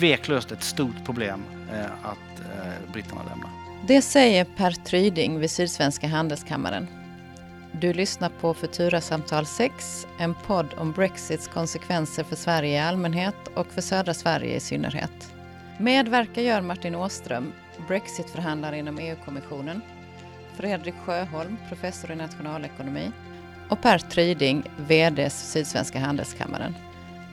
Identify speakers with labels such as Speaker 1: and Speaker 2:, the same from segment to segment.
Speaker 1: tveklöst ett stort problem eh, att eh, britterna lämnar.
Speaker 2: Det säger Per Tryding vid Sydsvenska Handelskammaren. Du lyssnar på Futura-samtal 6, en podd om Brexits konsekvenser för Sverige i allmänhet och för södra Sverige i synnerhet. Medverkar gör Martin Åström, Brexitförhandlare inom EU-kommissionen, Fredrik Sjöholm, professor i nationalekonomi och Per Tryding, VD Sydsvenska Handelskammaren.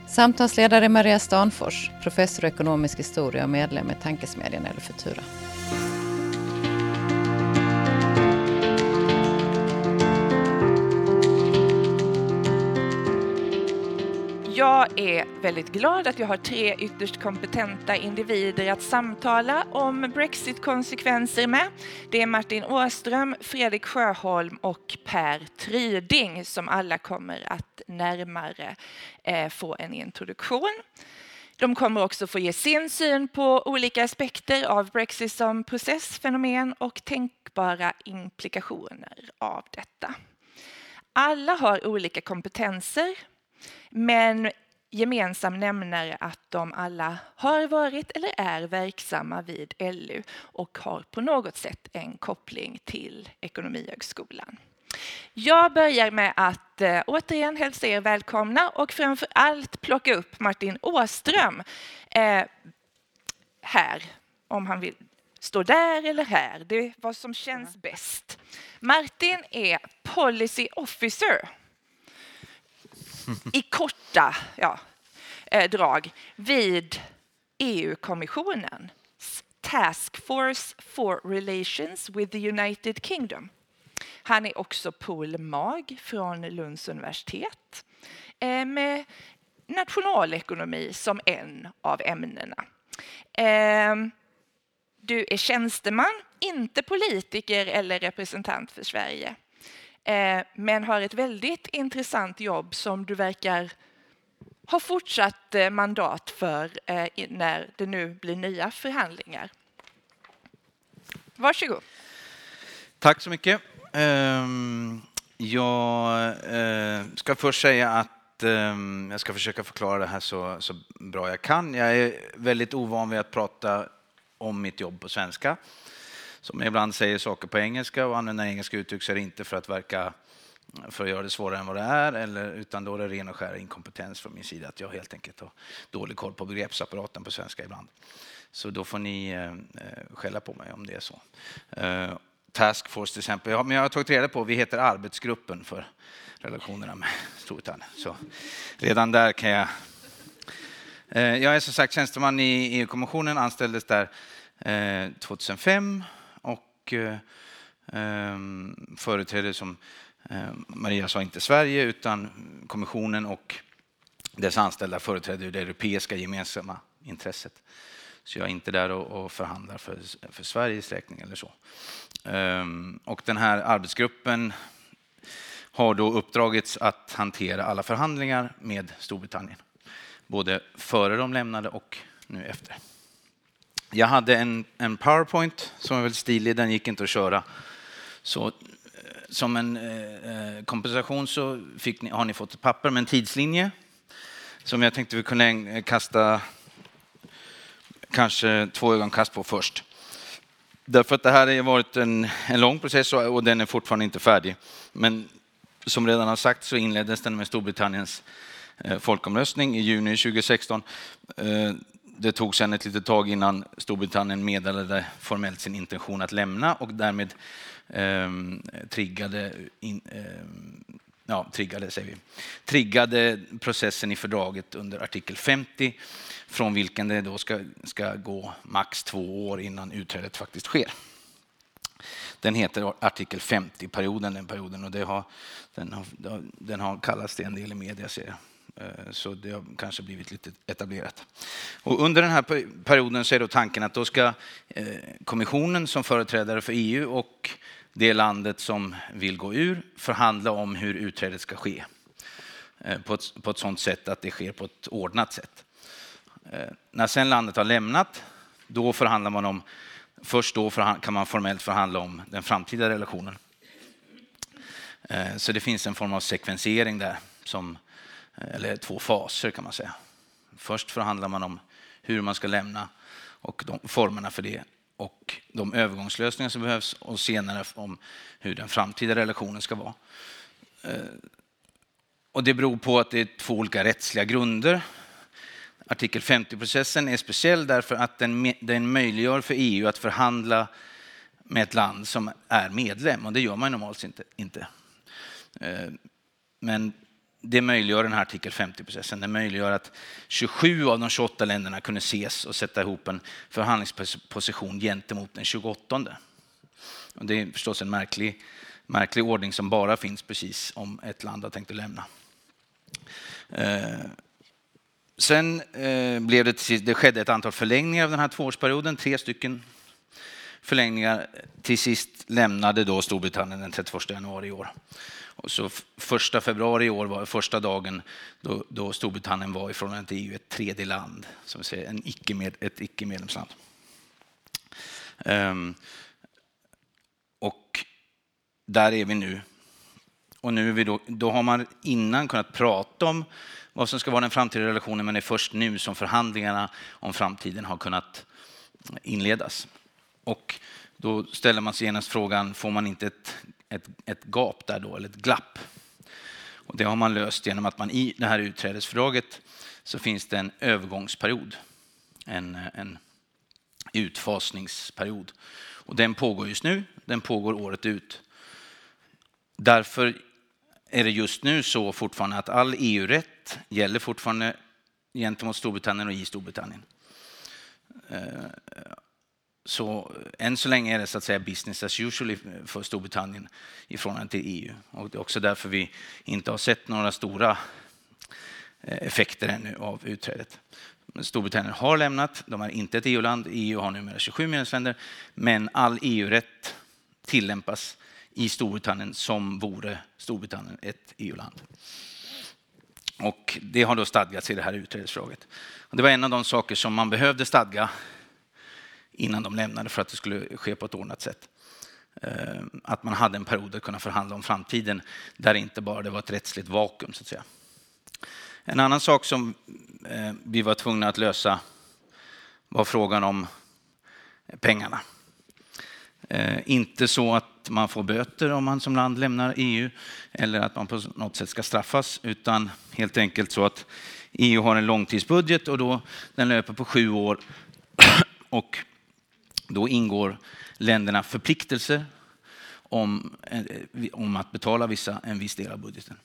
Speaker 2: Samtalsledare Maria Stanfors, professor i ekonomisk historia och medlem i Tankesmedjan eller Futura.
Speaker 3: Jag är väldigt glad att jag har tre ytterst kompetenta individer att samtala om Brexit-konsekvenser med. Det är Martin Åström, Fredrik Sjöholm och Per Tryding som alla kommer att närmare eh, få en introduktion. De kommer också få ge sin syn på olika aspekter av Brexit som processfenomen och tänkbara implikationer av detta. Alla har olika kompetenser men gemensam nämnare att de alla har varit eller är verksamma vid LU och har på något sätt en koppling till Ekonomihögskolan. Jag börjar med att äh, återigen hälsa er välkomna och framför allt plocka upp Martin Åström äh, här, om han vill stå där eller här. Det är vad som känns bäst. Martin är Policy Officer i korta ja, eh, drag vid EU-kommissionen Task Force for Relations with the United Kingdom. Han är också polmag från Lunds universitet eh, med nationalekonomi som en av ämnena. Eh, du är tjänsteman, inte politiker eller representant för Sverige. Eh, men har ett väldigt intressant jobb som du verkar ha fortsatt eh, mandat för eh, när det nu blir nya förhandlingar. Varsågod.
Speaker 4: Tack så mycket. Ehm, jag eh, ska först säga att ehm, jag ska försöka förklara det här så, så bra jag kan. Jag är väldigt ovan vid att prata om mitt jobb på svenska som ibland säger saker på engelska och använder engelska uttryck så är det inte för att verka för att göra det svårare än vad det är, eller, utan då är det ren och skär inkompetens från min sida, att jag helt enkelt har dålig koll på begreppsapparaten på svenska ibland. Så då får ni eh, eh skälla på mig om det är så. Eh, Task Force till exempel, ja, men jag har tagit reda på, vi heter arbetsgruppen för relationerna med Storbritannien. Så redan där kan jag... Eh, jag är som sagt tjänsteman i EU-kommissionen, anställdes där eh, 2005 och eh, ehm, företräder som eh, Maria sa inte Sverige utan kommissionen och dess anställda företräder det europeiska gemensamma intresset. Så jag är inte där och förhandlar för, för Sveriges räkning eller så. Ehm, och den här arbetsgruppen har då uppdragits att hantera alla förhandlingar med Storbritannien. Både före de lämnade och nu efter. Jag hade en, en Powerpoint som var väldigt stilig, den gick inte att köra. Så eh, som en eh, eh kompensation så ni, har ni fått ett papper med en tidslinje som jag tänkte vi kunde eh, kasta kanske två ögonkast på först. Därför att det här har varit en, en lång process och, och den är fortfarande inte färdig. Men som redan har sagt så inleddes den med Storbritanniens eh, folkomröstning i juni 2016. Det tog sedan ett litet tag innan Storbritannien meddelade formellt sin intention att lämna och därmed eh, triggade, in, eh, ja, triggade, säger vi, triggade processen i fördraget under artikel 50 från vilken det då ska, ska gå max två år innan utträdet faktiskt sker. Den heter artikel 50-perioden, den perioden, och det har, den, har, den har kallats det en del i media, ser jag. Eh, så det har kanske blivit lite etablerat. Och under den här perioden så är då tanken att då ska eh, kommissionen som företrädare för EU och det landet som vill gå ur förhandla om hur utträdet ska ske eh, på ett, på ett sådant sätt att det sker på ett ordnat sätt. När sen landet har lämnat, då förhandlar man om, först då kan man formellt förhandla om den framtida relationen. Så det finns en form av sekvensering där som eller två faser kan man säga. Först förhandlar man om hur man ska lämna och de, formerna för det och de övergångslösningar som behövs och senare om hur den framtida relationen ska vara. Eh, och det beror på att det är två olika rättsliga grunder. Artikel 50-processen är speciell därför att den, den möjliggör för EU att förhandla med ett land som är medlem och det gör man normalt inte. inte. Men det möjliggör den här artikel 50-processen. Det möjliggör att 27 av de 28 länderna kunde ses och sätta ihop en förhandlingsposition gentemot den 28. Och det är förstås en märklig, märklig ordning som bara finns precis om ett land har tänkt att lämna. Eh, sen eh, blev det, det skedde ett antal förlängningar av den här tvåårsperioden, tre stycken förlängningar. Till sist lämnade då Storbritannien den 31 januari i år. Och så första februari i år var första dagen då, då Storbritannien var i förhållande till EU ett tredje land, som säger, en icke med, ett icke-medlemsland. Um, ehm, och där är vi nu. Och nu är vi då, då har man innan kunnat prata om vad som ska vara den framtida relationen, men det är först nu som förhandlingarna om framtiden har kunnat inledas. Och då ställer man sig genast frågan, får man inte ett, ett, ett gap där då, eller ett glapp? Och det har man löst genom att man i det här utträdesfördraget så finns det en övergångsperiod, en, en utfasningsperiod. Och den pågår just nu, den pågår året ut. Därför är det just nu så fortfarande att all EU-rätt gäller fortfarande gentemot Storbritannien och i Storbritannien. Eh, så eh, än så länge är det så att säga business as usual för Storbritannien i förhållande till EU. Och det är också därför vi inte har sett några stora eh, effekter ännu av utträdet. Storbritannien har lämnat, de är inte ett EU-land, EU har numera 27 medlemsländer, men all EU-rätt tillämpas i Storbritannien som vore Storbritannien ett EU-land. Och det har då stadgats i det här utträdesfördraget. Det var en av de saker som man behövde stadga innan de lämnade för att det skulle ske på ett ordnat sätt. Eh, att man hade en period att kunna förhandla om framtiden där inte bara det var ett rättsligt vakuum. så att säga. En annan sak som eh, vi var tvungna att lösa var frågan om pengarna. Eh, inte så att man får böter om man som land lämnar EU eller att man på något sätt ska straffas utan helt enkelt så att EU har en långtidsbudget och då den löper på sju år och då ingår länderna förpliktelser om, eh, om att betala vissa, en viss del av budgeten.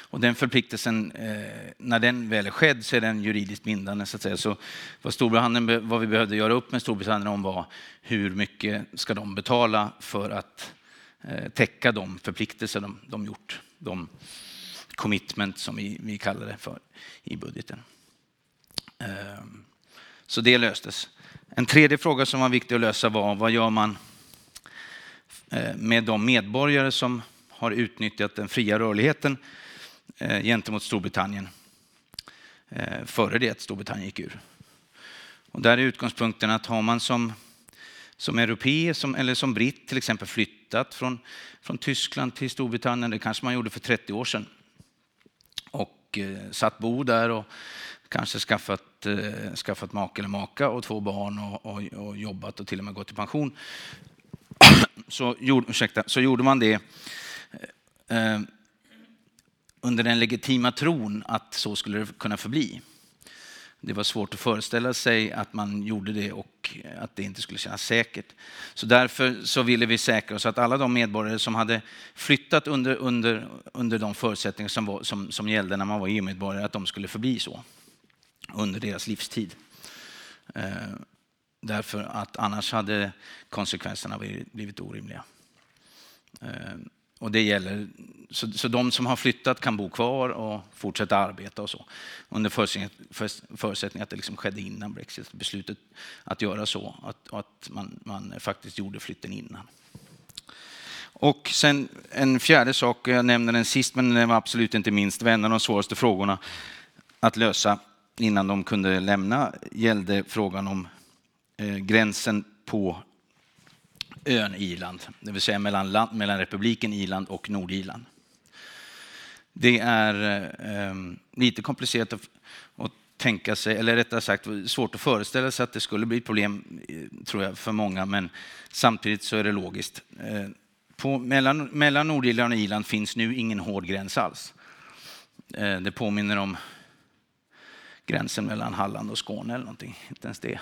Speaker 4: Och den förpliktelsen, eh, när den väl är skedd så är den juridiskt bindande. Så, att säga. så vad, Storbritannien, vad vi behövde göra upp med Storbritannien om var hur mycket ska de betala för att eh, täcka de förpliktelser de, de gjort. De commitment som vi, vi kallar det för i budgeten. Eh, så det löstes. En tredje fråga som var viktig att lösa var vad gör man eh, med de medborgare som har utnyttjat den fria rörligheten eh, gentemot Storbritannien eh, före det att Storbritannien gick ur. Och där är utgångspunkten att har man som, som europé som, eller som britt till exempel flyttat från, från Tyskland till Storbritannien, det kanske man gjorde för 30 år sedan, och eh, satt bo där och kanske skaffat, eh, skaffat make eller maka och två barn och, och, och, jobbat och till och med gått i pension. Så, gjorde, ursäkta, så gjorde man det eh, eh, under den legitima tron att så skulle det kunna förbli. Det var svårt att föreställa sig att man gjorde det och att det inte skulle kännas säkert. Så därför så ville vi säkra oss att alla de medborgare som hade flyttat under, under, under de förutsättningar som, var, som, som gällde när man var EU-medborgare, att de skulle förbli så under deras livstid. Eh, därför att annars hade konsekvenserna blivit orimliga. Eh, och det gäller, så, så de som har flyttat kan bo kvar och fortsätta arbeta och så. Under förutsättning, förutsättning att det liksom skedde innan Brexit, beslutet att göra så. Att, att man, man faktiskt gjorde flytten innan. Och sen en fjärde sak, jag nämner den sist men den var absolut inte minst, var en av de svåraste frågorna att lösa innan de kunde lämna gällde frågan om eh, gränsen på ön Irland, det vill säga mellan, land, mellan republiken Irland och Nordirland. Det är eh, lite komplicerat att, att tänka sig, eller rättare sagt svårt att föreställa sig att det skulle bli ett problem, eh, tror jag, för många, men samtidigt så är det logiskt. Eh, på, mellan, mellan Nordirland och Irland finns nu ingen hård gräns alls. Det påminner om gränsen mellan Halland och Skåne eller någonting, inte ens det.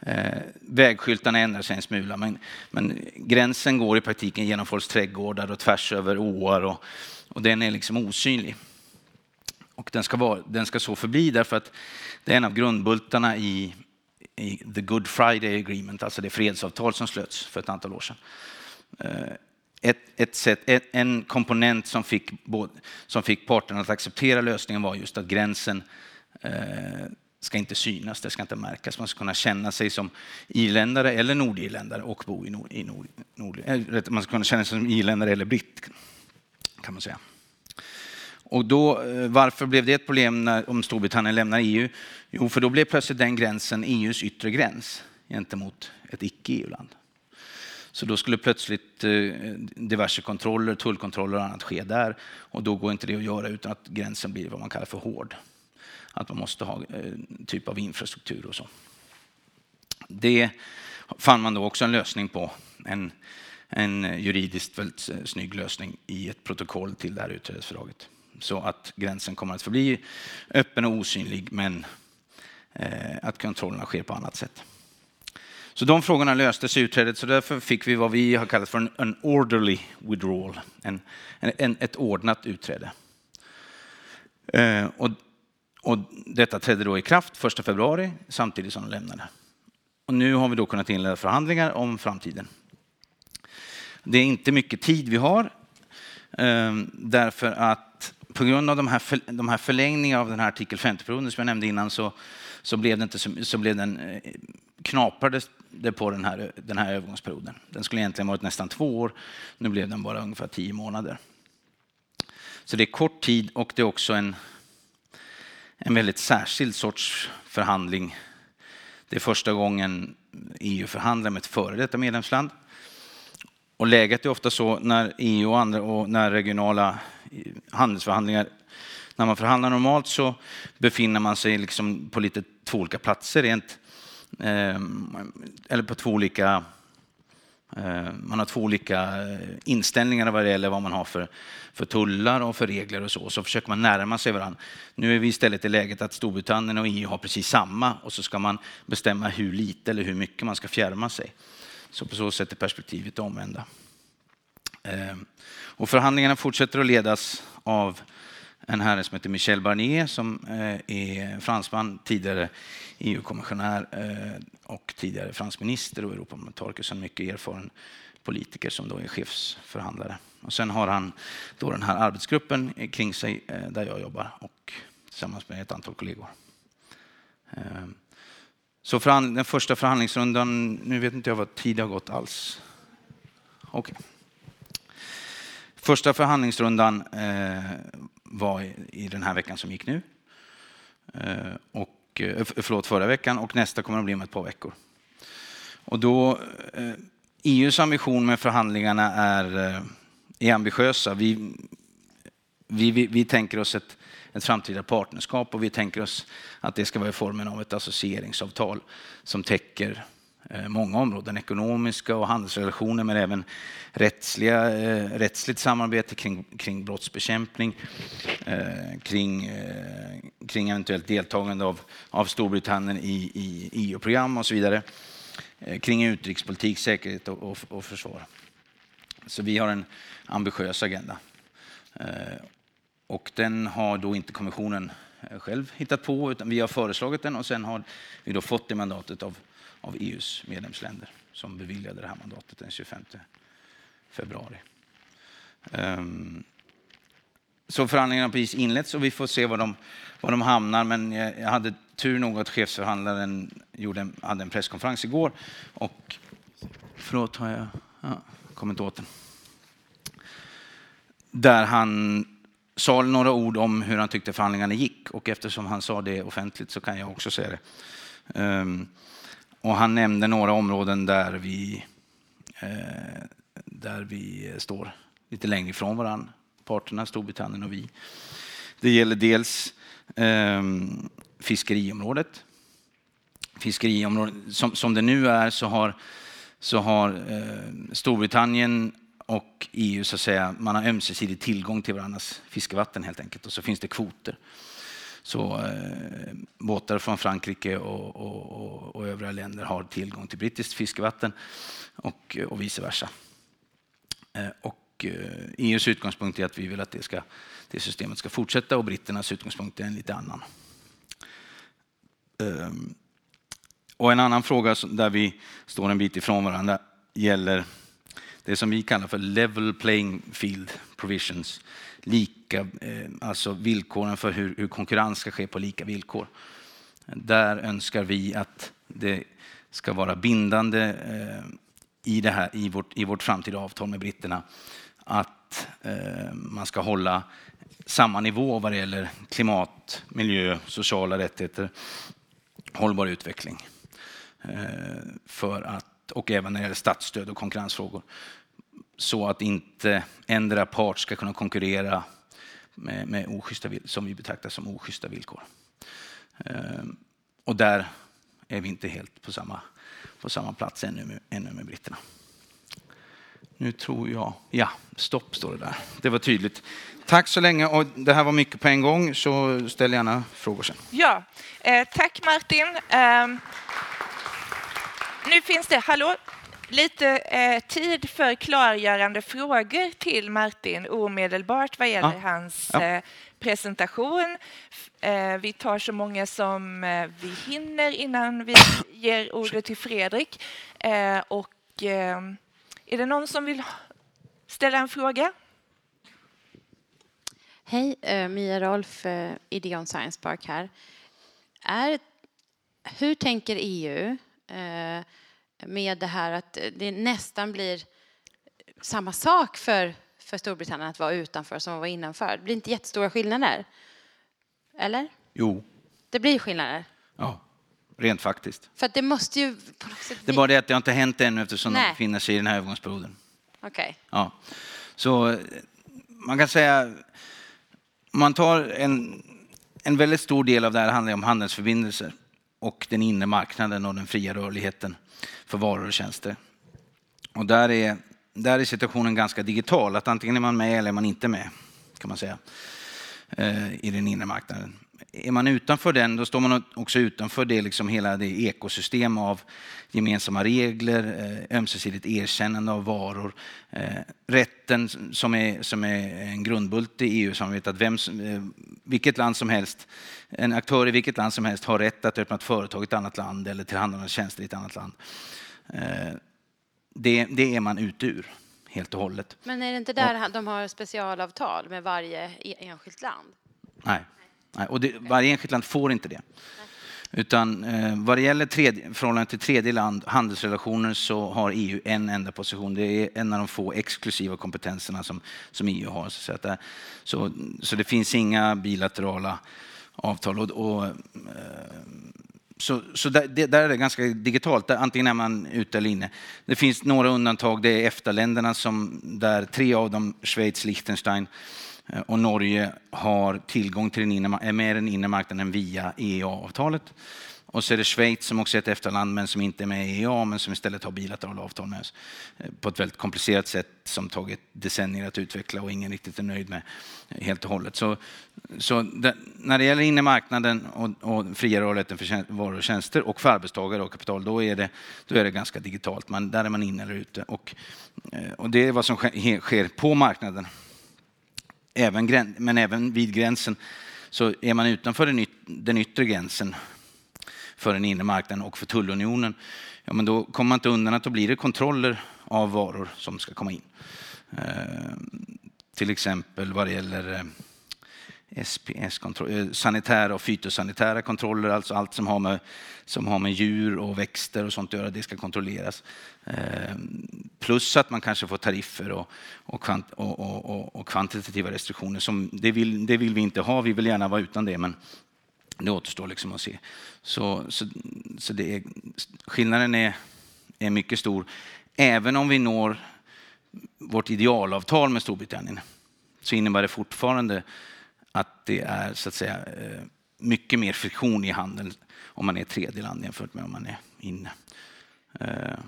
Speaker 4: Eh, vägskyltarna ändrar sig en smula, men, men, gränsen går i praktiken genom folks trädgårdar och tvärs över åar och, och den är liksom osynlig. Och den ska, vara, den ska så förbli därför att det är en av grundbultarna i, i The Good Friday Agreement, alltså det fredsavtal som slöts för ett antal år sedan. Eh, ett, ett sätt, ett, en komponent som fick, som fick parterna att acceptera lösningen var just att gränsen Eh, ska inte synas, det ska inte märkas. Man ska kunna känna sig som irländare eller nordirländare och bo i nord, i nord, nord Man ska kunna känna sig som irländare eller britt, kan man säga. Och då, eh, varför blev det ett problem när, om Storbritannien lämnar EU? Jo, för då blev plötsligt den gränsen EUs yttre gräns gentemot ett icke-EU-land. Så då skulle plötsligt eh, diverse kontroller, tullkontroller och annat ske där. Och då går inte det att göra utan att gränsen blir vad man kallar för hård att man måste ha en eh, typ av infrastruktur och så. Det fann man då också en lösning på, en, en juridiskt väldigt snygg lösning i ett protokoll till det här utträdesfördraget. Så att gränsen kommer att förbli öppen och osynlig, men eh, att kontrollerna sker på annat sätt. Så de frågorna löstes i utträdet, så därför fick vi vad vi har kallat för en, en orderly withdrawal, en, en, ett ordnat utträde. Eh, och och detta trädde då i kraft 1 februari samtidigt som de lämnade. Och nu har vi då kunnat inleda förhandlingar om framtiden. Det är inte mycket tid vi har ehm, därför att på grund av de här, för, de här förlängningarna av den här artikel 50-perioden som jag nämnde innan så, så blev det inte så, så blev den eh, knaprades det på den här, den här övergångsperioden. Den skulle egentligen varit nästan två år. Nu blev den bara ungefär tio månader. Så det är kort tid och det är också en en väldigt särskild sorts förhandling. Det är första gången EU förhandlar med ett före detta medlemsland. Och läget är ofta så när EU och, andra, och när regionala eh, handelsförhandlingar när man förhandlar normalt så befinner man sig liksom på lite två olika platser rent, eh, eller på två olika Eh, man har två olika eh, inställningar vad det gäller vad man har för, för tullar och för regler och så. Så försöker man närma sig varandra. Nu är vi istället i läget att Storbritannien och EU har precis samma och så ska man bestämma hur lite eller hur mycket man ska fjärma sig. Så på så sätt är perspektivet omvända. Eh, och förhandlingarna fortsätter att ledas av en herre som heter Michel Barnier som eh, är fransman, tidigare EU-kommissionär eh, och tidigare fransk minister och Europaparlamentariker, så en mycket erfaren politiker som då är chefsförhandlare. Och sen har han då den här arbetsgruppen kring sig eh, där jag jobbar och tillsammans med ett antal kollegor. Så den första förhandlingsrundan, nu vet inte jag vad tid har gått alls. Okay. Första förhandlingsrundan var i den här veckan som gick nu. Eh, och eh, förlåt, förra veckan och nästa kommer att bli om ett par veckor. Och då, eh, EUs ambition med förhandlingarna är, är ambitiösa. Vi, vi, vi, vi tänker oss ett, ett framtida partnerskap och vi tänker oss att det ska vara i formen av ett associeringsavtal som täcker Eh, många områden, ekonomiska och handelsrelationer men även rättsliga, eh, rättsligt samarbete kring, kring brottsbekämpning, eh, kring, kring eventuellt deltagande av, av Storbritannien i, i EU-program och så vidare, kring utrikespolitik, säkerhet och, och, och försvar. Så vi har en ambitiös agenda. Och den har då inte kommissionen själv hittat på, utan vi har föreslagit den och sen har vi då fått det mandatet av av EUs medlemsländer som beviljade det här mandatet den 25 februari. Ehm, så förhandlingarna har precis inletts och vi får se var de, var de hamnar. Men jag, jag hade tur nog att chefsförhandlaren gjorde en, hade en presskonferens igår. Och, förlåt, har jag ja, kommit åt den? Där han sa några ord om hur han tyckte förhandlingarna gick. Och eftersom han sa det offentligt så kan jag också säga det. Ehm, och han nämnde några områden där vi, eh, där vi står lite längre ifrån varandra, parterna, Storbritannien och vi. Det gäller dels ehm, fiskeriområdet. Fiskeriområdet, som, som det nu är så har, så har eh, Storbritannien och EU så att säga, man har ömsesidig tillgång till varandras fiskevatten helt enkelt och så finns det kvoter. Så eh, båtar från Frankrike och, och, och, och, övriga länder har tillgång till brittiskt fiskevatten och, och vice versa. Eh, och eh, EUs utgångspunkt är att vi vill att det, ska, det systemet ska fortsätta och britternas utgångspunkt är en lite annan. Eh, och en annan fråga där vi står en bit ifrån varandra gäller det som vi kallar för level playing field provisions. Lika, eh, alltså villkoren för hur, hur konkurrens ska ske på lika villkor. Där önskar vi att det ska vara bindande eh, i, det här, i, vårt, i vårt framtida avtal med britterna att eh, man ska hålla samma nivå vad det gäller klimat, miljö, sociala rättigheter, hållbar utveckling. För att och även när det gäller statsstöd och konkurrensfrågor. Så att inte ändra part ska kunna konkurrera med, med oschyssta, som vi betraktar som oschyssta villkor. Ehm, och där är vi inte helt på samma, på samma plats ännu med, ännu med britterna. Nu tror jag, ja, stopp står det där. Det var tydligt. Tack så länge och det här var mycket på en gång så ställ gärna frågor sen.
Speaker 3: Ja, eh, tack Martin. Eh, nu finns det, hallå, lite eh, tid för klargörande frågor till Martin omedelbart vad gäller ja. hans ja. Eh, presentation. Eh, vi tar så många som eh, vi hinner innan vi ger ordet till Fredrik. Eh, och, eh, är det någon som vill ställa en fråga?
Speaker 5: Hej, Mia Rolf, Ideon Science Park här. Är, hur tänker EU med det här att det nästan blir samma sak för, för Storbritannien att vara utanför som att vara innanför. Det blir inte jättestora skillnader. Eller?
Speaker 4: Jo.
Speaker 5: Det blir skillnader?
Speaker 4: Ja, rent faktiskt.
Speaker 5: För det måste ju
Speaker 4: på något sätt... Det är bara det att det har inte hänt ännu eftersom Nej. de befinner sig i den här övergångsperioden.
Speaker 5: Okej. Okay.
Speaker 4: Ja. Så man kan säga, man tar en, en väldigt stor del av det här handlar om handelsförbindelser och den inre marknaden och den fria rörligheten för varor och tjänster. Och där är, där är situationen ganska digital, att antingen är man med eller är man inte med, kan man säga, eh, i den inre marknaden. Är man utanför den, då står man också utanför det, liksom hela det ekosystem av gemensamma regler, eh, ömsesidigt erkännande av varor, eh, rätten som är, som är en grundbult i EU-samarbetet, att vem, vilket land som helst, en aktör i vilket land som helst har rätt att öppna ett företag i ett annat land eller tillhandahålla tjänster i ett annat land. Eh, det, det är man ute ur helt och hållet.
Speaker 5: Men är det inte där de har specialavtal med varje e- enskilt land?
Speaker 4: Nej och det, varje enskilt land får inte det. Utan eh, vad det gäller tredje, förhållande till tredje land, handelsrelationer, så har EU en enda position. Det är en av de få exklusiva kompetenserna som, som EU har. Så, att det, så, så det finns inga bilaterala avtal. Och, och eh, så, så där, det, där, är det ganska digitalt, där, antingen är man ute eller inne. Det finns några undantag, det är EFTA-länderna som där tre av dem, Schweiz, Liechtenstein eh, Eh, och Norge har tillgång till den inre, är med den inre marknaden via EEA-avtalet. Och så är det Schweiz som också är ett efterland men som inte är med i EEA men som istället har bilaterala avtal med oss eh, på ett väldigt komplicerat sätt som tagit decennier att utveckla och ingen riktigt är nöjd med eh, helt och hållet. Så, så det, när det gäller inre marknaden och, och fria rörligheten för varor och tjänster och för arbetstagare och kapital, då är det, då är det ganska digitalt. Man, där är man inne eller ute. Och, och det är vad som sker, sker på marknaden. Även, men även vid gränsen så är man utanför den, yt, den yttre gränsen för den inre marknaden och för tullunionen, ja, men då kommer man inte undan att då blir det kontroller av varor som ska komma in. Eh, till exempel vad det gäller eh, SPS, eh, sanitära och fytosanitära kontroller, alltså allt som har, med, som har med djur och växter och sånt att göra, det ska kontrolleras. Eh, plus att man kanske får tariffer och, och, kvant, och, och, och kvantitativa restriktioner. Som, det, vill, det vill vi inte ha, vi vill gärna vara utan det, men det återstår liksom att se. Så, så, så det är, skillnaden är, är mycket stor. Även om vi når vårt idealavtal med Storbritannien så innebär det fortfarande att det är så att säga, eh, mycket mer friktion i handeln om man är tredje land jämfört med om man är inne. Eh,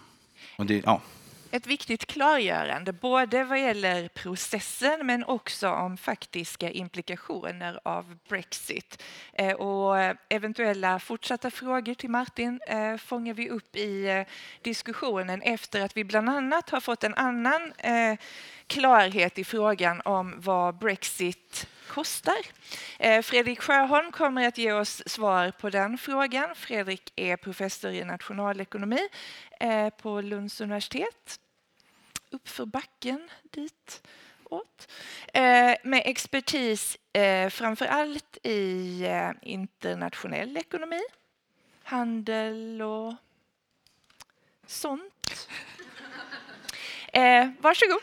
Speaker 4: och det, ja,
Speaker 3: ett viktigt klargörande, både vad gäller processen men också om faktiska implikationer av Brexit. Eh, och eventuella fortsatta frågor till Martin fångar vi upp i diskussionen efter att vi bland annat har fått en annan klarhet i frågan om vad Brexit kostar. Eh, Fredrik Sjöholm kommer att ge oss svar på den frågan. Fredrik är professor i nationalekonomi eh, på Lunds universitet uppför backen dit åt. Eh, med expertis framför allt i internationell ekonomi, handel och sånt. Eh, varsågod.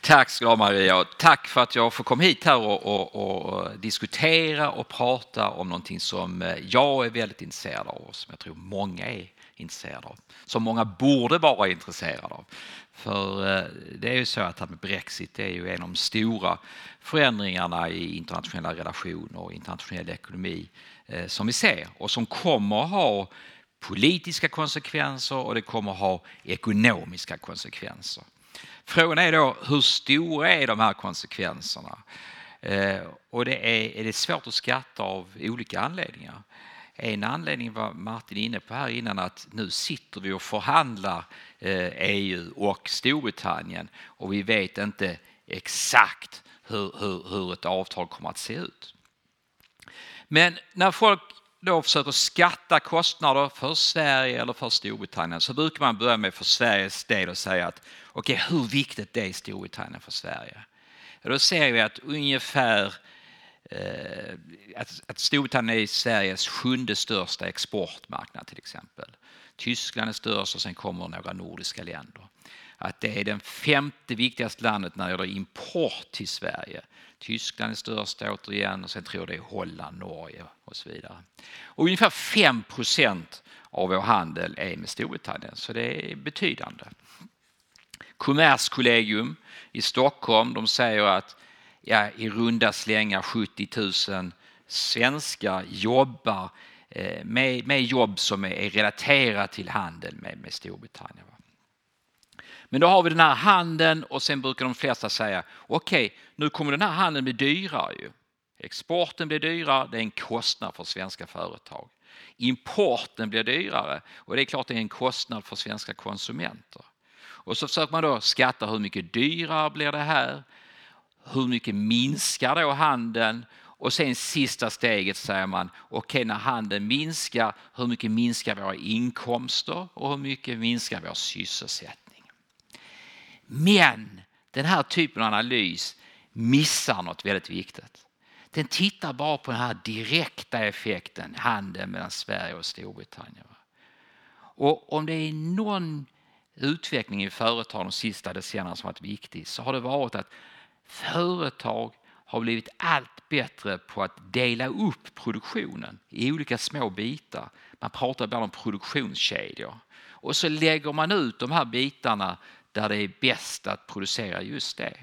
Speaker 6: Tack ska du ha Maria tack för att jag får komma hit här och, och, och, eh, diskutera och prata om någonting som eh, jag är väldigt intresserad av och som jag tror många är intresserade av. Som många borde vara intresserade av. För eh, det är ju så att med Brexit är ju en av de stora förändringarna i internationella relationer och internationell ekonomi eh, som vi ser och som kommer att ha politiska konsekvenser och det kommer att ha ekonomiska konsekvenser. Frågan är då hur stora är de här konsekvenserna? Eh, och det är, är det svårt att skatta av olika anledningar. En anledning var Martin inne på här innan att nu sitter vi och förhandlar eh, EU och Storbritannien och vi vet inte exakt hur, hur, hur ett avtal kommer att se ut. Men när folk då försöker skatta kostnader för Sverige eller för Storbritannien så brukar man börja med för Sveriges del och säga att okej, okay, hur viktigt är Storbritannien för Sverige? Då ser vi att ungefär eh, att, att Storbritannien är Sveriges sjunde största exportmarknad till exempel. Tyskland är störst och sen kommer några nordiska länder. Att det är det femte viktigaste landet när det gäller import till Sverige. Tyskland är störst återigen och sen tror jag det är Holland, Norge och så vidare. Och ungefär 5 av vår handel är med Storbritannien så det är betydande. Kommerskollegium i Stockholm de säger att ja, i runda slängar 70 000 svenskar jobbar eh, med, med jobb som är relaterat till handel med, med Storbritannien. Men då har vi den här handeln och sen brukar de flesta säga okej, okay, nu kommer den här handeln bli dyrare ju. Exporten blir dyrare, det är en kostnad för svenska företag. Importen blir dyrare och det är klart det är en kostnad för svenska konsumenter. Och så försöker man då skatta hur mycket dyrare blir det här? Hur mycket minskar då handeln och sen sista steget säger man, okej okay, när handeln minskar, hur mycket minskar våra inkomster och hur mycket minskar vår sysselsättning? Men den här typen av analys missar något väldigt viktigt. Den tittar bara på den här direkta effekten, handeln mellan Sverige och Storbritannien. Och om det är någon utveckling i företag de sista decennierna som varit viktig så har det varit att företag har blivit allt bättre på att dela upp produktionen i olika små bitar. Man pratar ibland om produktionskedjor. Och så lägger man ut de här bitarna där det är bäst att producera just det.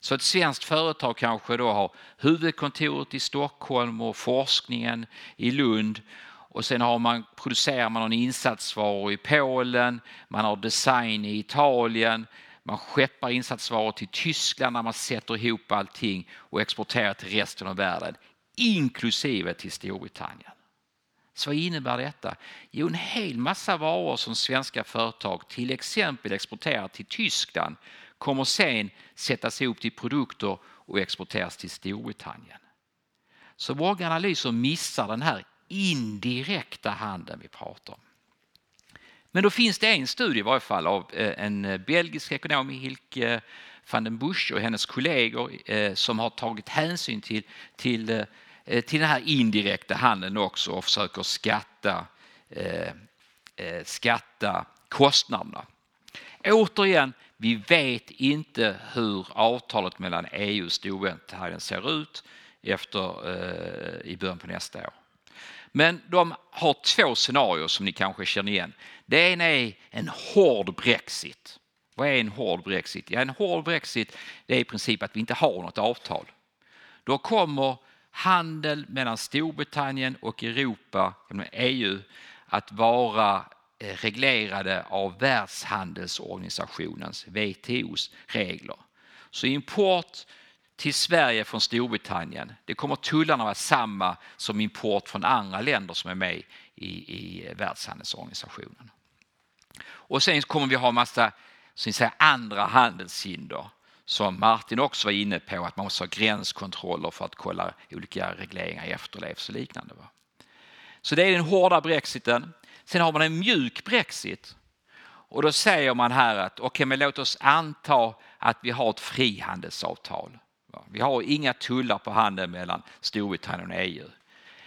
Speaker 6: Så ett svenskt företag kanske då har huvudkontoret i Stockholm och forskningen i Lund och sen har man, producerar man någon insatsvaror i Polen, man har design i Italien, man skeppar insatsvaror till Tyskland när man sätter ihop allting och exporterar till resten av världen, inklusive till Storbritannien. Så vad innebär detta? Jo, en hel massa varor som svenska företag till exempel exporterar till Tyskland kommer sen sättas ihop till produkter och exporteras till Storbritannien. Så våra analyser missar den här indirekta handeln vi pratar om. Men då finns det en studie i varje fall av eh, en eh, belgisk ekonom, Hilke eh, van den Busch och hennes kollegor som har tagit hänsyn till, till, Eh, till den här indirekta handeln också och försöker skatta, eh, eh, skatta kostnaderna. Återigen, vi vet inte hur avtalet mellan EU och Storbritannien ser ut efter, i början på nästa år. Men de har två scenarier som ni kanske känner igen. Det ena är en hård Brexit. Vad är en hård Brexit? Ja, en hård Brexit det är i princip att vi inte har något avtal. Då kommer handel mellan Storbritannien och Europa, EU, att vara eh, reglerade av Världshandelsorganisationens, WTOs, regler. Så import till Sverige från Storbritannien, det kommer tullarna vara samma som import från andra länder som är med i, i eh, Världshandelsorganisationen. Och sen kommer vi ha massa så säga, andra handelshinder som Martin också var inne på, att man måste ha gränskontroller för att kolla olika regleringar efterlevs och liknande. Va? Så det är den hårda brexiten. Sen har man en mjuk brexit. Och då säger man här att okej, okay, men låt oss anta att vi har ett frihandelsavtal. Vi har inga tullar på handeln mellan Storbritannien och EU.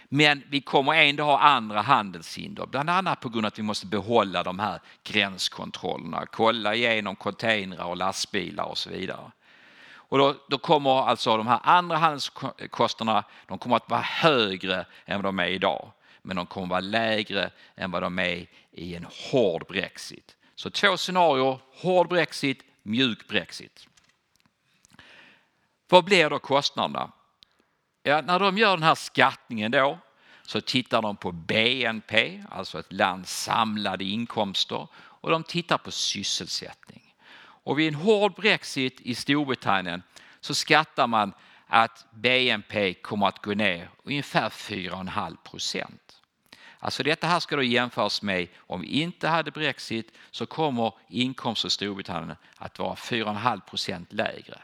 Speaker 6: Men vi kommer ändå ha andra handelshinder, bland annat på grund av att vi måste behålla de här gränskontrollerna, kolla igenom containrar och lastbilar och så vidare. Och då, då, kommer alltså de här andra handelskostnaderna, de kommer att vara högre än vad de är idag. Men de kommer att vara lägre än vad de är i en hård Brexit. Så två scenarier, hård Brexit, mjuk Brexit. Vad blir då kostnaderna? Ja, när de gör den här skattningen då så tittar de på BNP, alltså ett lands samlade inkomster och de tittar på sysselsättning. Och vid en hård Brexit i Storbritannien så skattar man att BNP kommer att gå ner ungefär 4,5 procent. Alltså detta här ska då jämföras med om vi inte hade Brexit så kommer inkomster i Storbritannien att vara 4,5 procent lägre.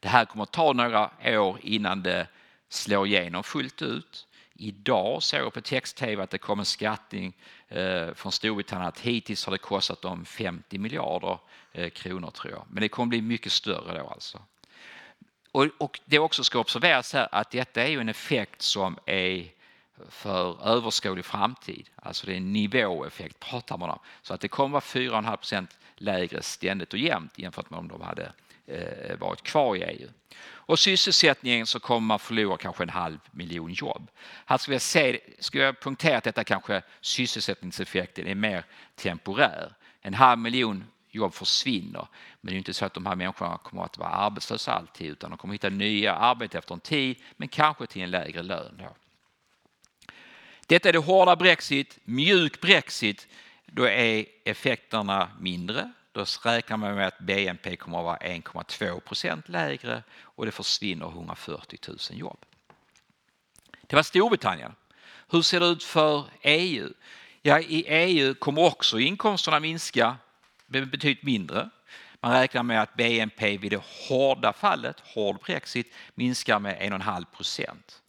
Speaker 6: Det här kommer att ta några år innan det slår igenom fullt ut. Idag såg jag på text-tv att det kom en skattning eh, från Storbritannien att hittills har det kostat dem 50 miljarder eh, kronor tror jag. Men det kommer bli mycket större då alltså. Och, och det också ska observeras här att detta är ju en effekt som är för överskådlig framtid. Alltså det är en nivåeffekt pratar man om. Så att det kommer vara 4,5 procent lägre ständigt och jämnt jämfört med om de hade Eh, varit kvar i EU. Och sysselsättningen så kommer man förlora kanske en halv miljon jobb. Här ska jag, se, ska jag punktera att detta kanske sysselsättningseffekten är mer temporär. En halv miljon jobb försvinner. Men det är inte så att de här människorna kommer att vara arbetslösa alltid utan de kommer att hitta nya arbeten efter en tid men kanske till en lägre lön. Då. Detta är det hårda Brexit. Mjuk Brexit, då är effekterna mindre. Då räknar man med att BNP kommer att vara 1,2 procent lägre och det försvinner 140 000 jobb. Det var Storbritannien. Hur ser det ut för EU? Ja, I EU kommer också inkomsterna minska betydligt mindre. Man räknar med att BNP vid det hårda fallet, hård Brexit, minskar med 1,5 procent.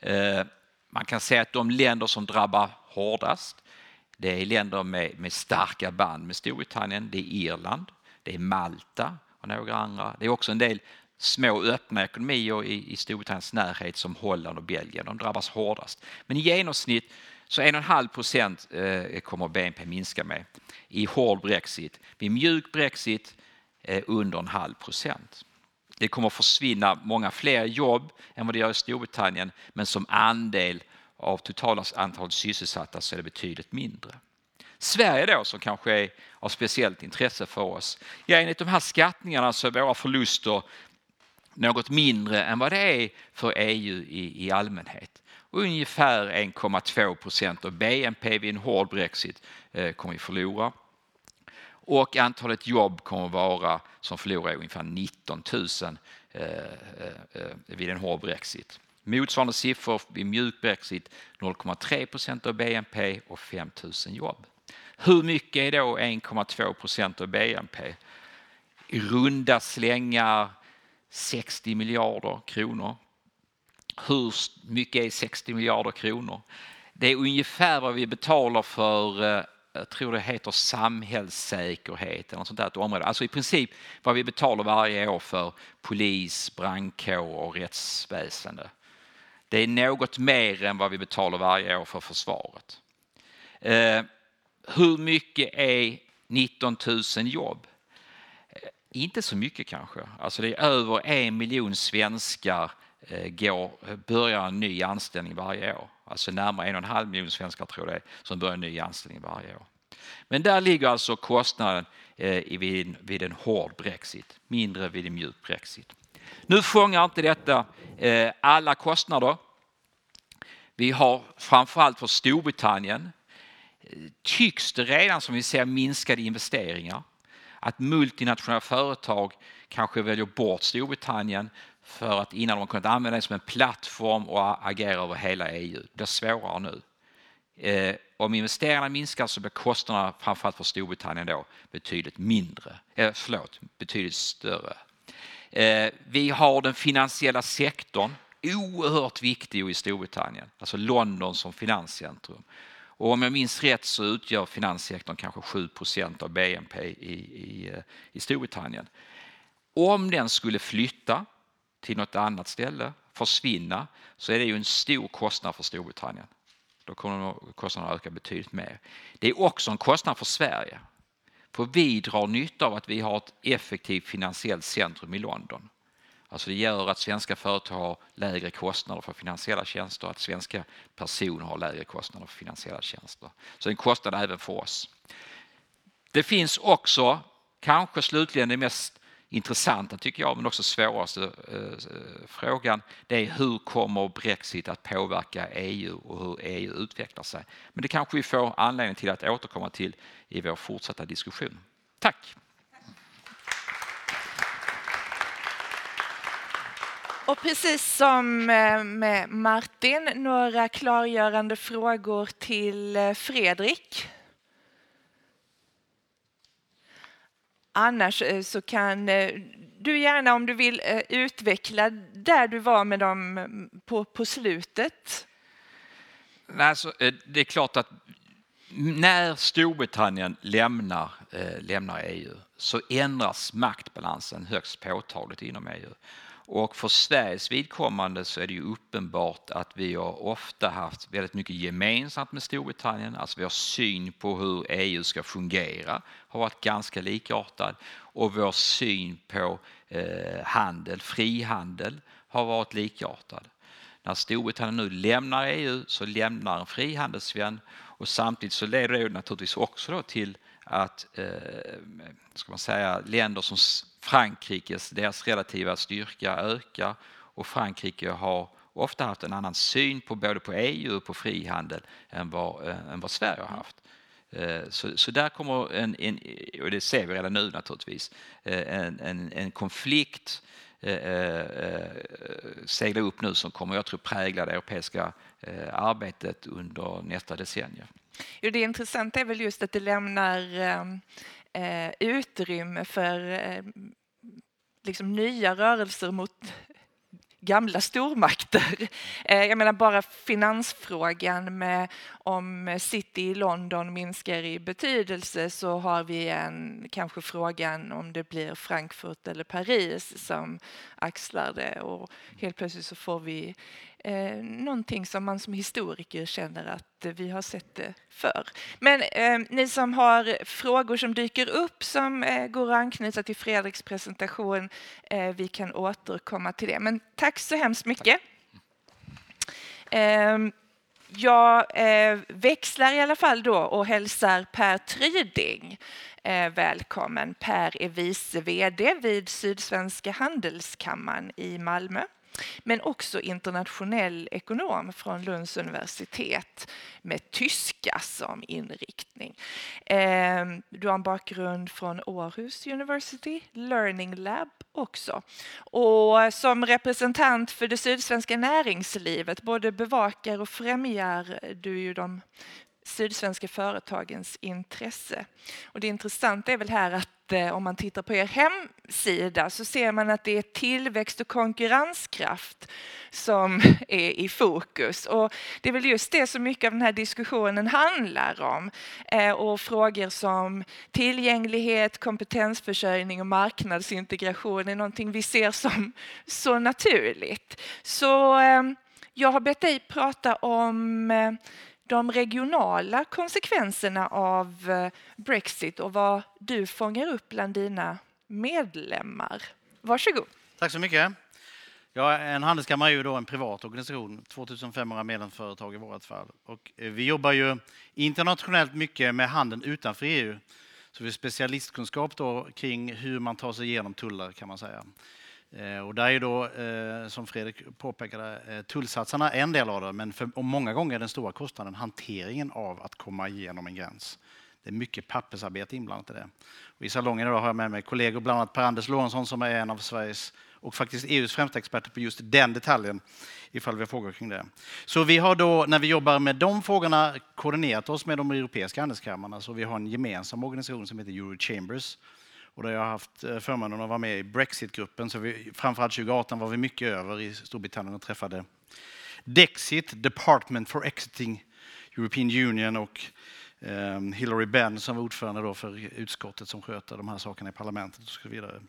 Speaker 6: Eh, man kan säga att de länder som drabbar hårdast det är länder med, med starka band med Storbritannien. Det är Irland, det är Malta och några andra. Det är också en del små öppna ekonomier i, i Storbritanniens närhet som Holland och Belgien. De drabbas hårdast. Men i genomsnitt så 1,5 procent eh, kommer BNP minska med i hård Brexit. Vid mjuk Brexit eh, under en halv procent. Det kommer försvinna många fler jobb än vad det gör i Storbritannien men som andel av totala antalet sysselsatta så är det betydligt mindre. Sverige då som kanske är av speciellt intresse för oss. Ja, enligt de här skattningarna så är våra förluster något mindre än vad det är för EU i, i allmänhet. Ungefär 1,2 procent av BNP vid en hård Brexit eh, kommer vi förlora. Och antalet jobb kommer vara som förlorar ungefär 19 000 eh, eh, eh, vid en hård Brexit. Motsvarande siffror vid mjuk Brexit 0,3 procent av BNP och 5 000 jobb. Hur mycket är då 1,2 procent av BNP? I runda slängar 60 miljarder kronor. Hur mycket är 60 miljarder kronor? Det är ungefär vad vi betalar för eh, jag tror det heter samhällssäkerhet eller något sånt där ett område. Alltså i princip vad vi betalar varje år för polis, brandkår och rättsväsende. Det är något mer än vad vi betalar varje år för försvaret. Eh, hur mycket är 19 000 jobb? Eh, inte så mycket kanske. Alltså det är över en miljon svenskar eh, går, börjar en ny anställning varje år. Alltså närmare en och en halv miljon svenskar tror jag det är, som börjar en ny anställning varje år. Men där ligger alltså kostnaden eh, vid, vid en hård Brexit, mindre vid en mjuk Brexit. Nu fångar inte detta eh, alla kostnader. Vi har framförallt för Storbritannien eh, tycks det redan som vi ser minskade investeringar. Att multinationella företag kanske väljer bort Storbritannien för att innan de har kunnat använda det som en plattform och agera över hela EU. Det är svårare nu. Eh, om investeringarna minskar så blir kostnaderna framförallt för Storbritannien då betydligt mindre, eh, förlåt, betydligt större. Eh, vi har den finansiella sektorn, oerhört viktig i Storbritannien, alltså London som finanscentrum. Och om jag minns rätt så utgör finanssektorn kanske 7% av BNP i, i, eh, i Storbritannien. Om den skulle flytta till något annat ställe, försvinna, så är det ju en stor kostnad för Storbritannien. Då kommer kostnaderna att öka betydligt mer. Det är också en kostnad för Sverige. För vi drar nytta av att vi har ett effektivt finansiellt centrum i London. Alltså det gör att svenska företag har lägre kostnader för finansiella tjänster och att svenska personer har lägre kostnader för finansiella tjänster. Så det en kostnad även för oss. Det finns också, kanske slutligen det mest intressanta tycker jag, men också svåraste eh, eh, frågan, det är hur kommer Brexit att påverka EU och hur EU utvecklar sig? Men det kanske vi får anledning till att återkomma till i vår fortsatta diskussion. Tack!
Speaker 3: Och precis som eh, med Martin, några klargörande frågor till eh, Fredrik. Annars eh, så kan eh, du gärna, om du vill, eh, utveckla där du var med dem på, på slutet.
Speaker 6: Alltså, det är klart att när Storbritannien lämnar, lämnar EU så ändras maktbalansen högst påtagligt inom EU. Och för Sveriges vidkommande så är det ju uppenbart att vi har ofta haft väldigt mycket gemensamt med Storbritannien. Alltså vår syn på hur EU ska fungera har varit ganska likartad och vår syn på eh, handel, frihandel har varit likartad. När Storbritannien nu lämnar EU så lämnar en frihandelsvän och samtidigt så leder det naturligtvis också då till att eh, ska man säga, länder som Frankrikes, deras relativa styrka ökar och Frankrike har ofta haft en annan syn på både på EU och på frihandel än vad, eh, än vad Sverige har haft. Eh, så, så där kommer en, en, och det ser vi redan nu naturligtvis, eh, en, en, en konflikt segla upp nu som kommer jag tror prägla det europeiska arbetet under nästa decennium.
Speaker 3: Jo, det intressanta är väl just att det lämnar eh, utrymme för eh, liksom nya rörelser mot gamla stormakter. Eh, jag menar bara finansfrågan med om City i London minskar i betydelse så har vi en, kanske frågan om det blir Frankfurt eller Paris som axlar det och helt plötsligt så får vi eh, någonting som man som historiker känner att vi har sett det för. Men eh, ni som har frågor som dyker upp som eh, går att anknyta till Fredriks presentation, eh, vi kan återkomma till det. Men tack så hemskt mycket. Ehm, jag eh, växlar i alla fall då och hälsar Per Tryding Eh, välkommen. Per är vice VD vid Sydsvenska handelskammaren i Malmö men också internationell ekonom från Lunds universitet med tyska som inriktning. Ehm, du har en bakgrund från Århus University, Learning Lab också. Och som representant för det sydsvenska näringslivet både bevakar och främjar du ju de sydsvenska företagens intresse. Och det intressanta är väl här att eh, om man tittar på er hemsida så ser man att det är tillväxt och konkurrenskraft som är i fokus. Och det är väl just det som mycket av den här diskussionen handlar om. Eh, och frågor som tillgänglighet, kompetensförsörjning och marknadsintegration är någonting vi ser som så naturligt. Så eh, jag har bett dig prata om eh, de regionala konsekvenserna av eh, Brexit och vad du fångar upp bland dina medlemmar. Varsågod.
Speaker 1: Tack så mycket. Ja, en handelskammare är ju då en privat organisation, 2500 medlemsföretag i vårt fall. Och eh, vi jobbar ju internationellt mycket med handeln utanför EU. Så vi har specialistkunskap då kring hur man tar sig igenom tullar kan man säga. Eh, och där är då, eh, som Fredrik påpekade, eh, tullsatserna en del av det, men för, och många gånger är den stora kostnaden hanteringen av att komma igenom en gräns. Det är mycket pappersarbete inblandat i det. Och I salongen idag har jag med mig kollegor, bland annat Per-Anders Lorentzon som är en av Sveriges och faktiskt EUs främsta experter på just den detaljen, ifall vi har frågor kring det. Så vi har då, när vi jobbar med de frågorna, koordinerat oss med de europeiska handelskamrarna, så alltså, vi har en gemensam organisation som heter Eurochambers. Och där jag har haft eh, förmånen att vara med i Brexitgruppen. så vi, framförallt 2018 var vi mycket över i Storbritannien och träffade Dexit, Department for Exiting European Union och eh, Hillary Benn som var ordförande då för utskottet som sköter de här sakerna i parlamentet och så vidare.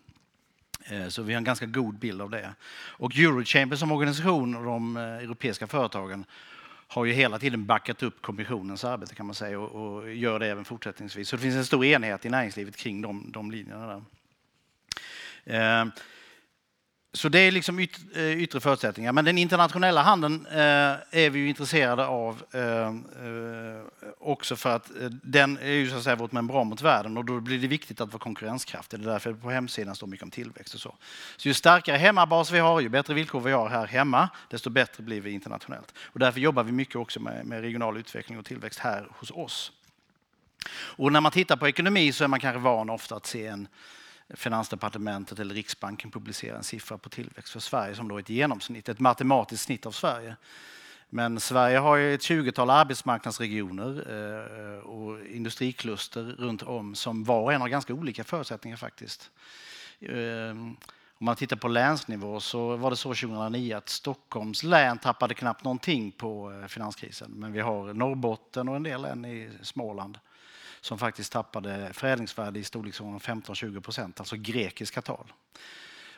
Speaker 1: Eh, så vi har en ganska god bild av det. Och Eurochamber som organisation och de eh, europeiska företagen har ju hela tiden backat upp kommissionens arbete kan man säga och, och gör det även fortsättningsvis. Så det finns en stor enighet i näringslivet kring de, de linjerna. Där. Eh, så det är liksom yt, eh, yttre förutsättningar. Men den internationella handeln eh, är vi ju intresserade av eh, eh också för att eh, den är ju så att säga vårt membran mot världen och då blir det viktigt att vara konkurrenskraftig. Det är därför det på hemsidan står mycket om tillväxt och så. Så ju starkare hemmabas vi har, ju bättre villkor vi har här hemma, desto bättre blir vi internationellt. Och därför jobbar vi mycket också med, med regional utveckling och tillväxt här hos oss. Och när man tittar på ekonomi så är man kanske van ofta att se en Finansdepartementet eller Riksbanken publicerar en siffra på tillväxt för Sverige som då är ett genomsnitt, ett matematiskt snitt av Sverige. Men Sverige har ju ett 20-tal arbetsmarknadsregioner eh, och industrikluster runt om som var och en har ganska olika förutsättningar faktiskt. Eh, om man tittar på länsnivå så var det så 2009 att Stockholms län tappade knappt någonting på eh, finanskrisen. Men vi har Norrbotten och en del län i Småland som faktiskt tappade förädlingsvärde i storleksordningen 15-20 procent, alltså grekiska tal.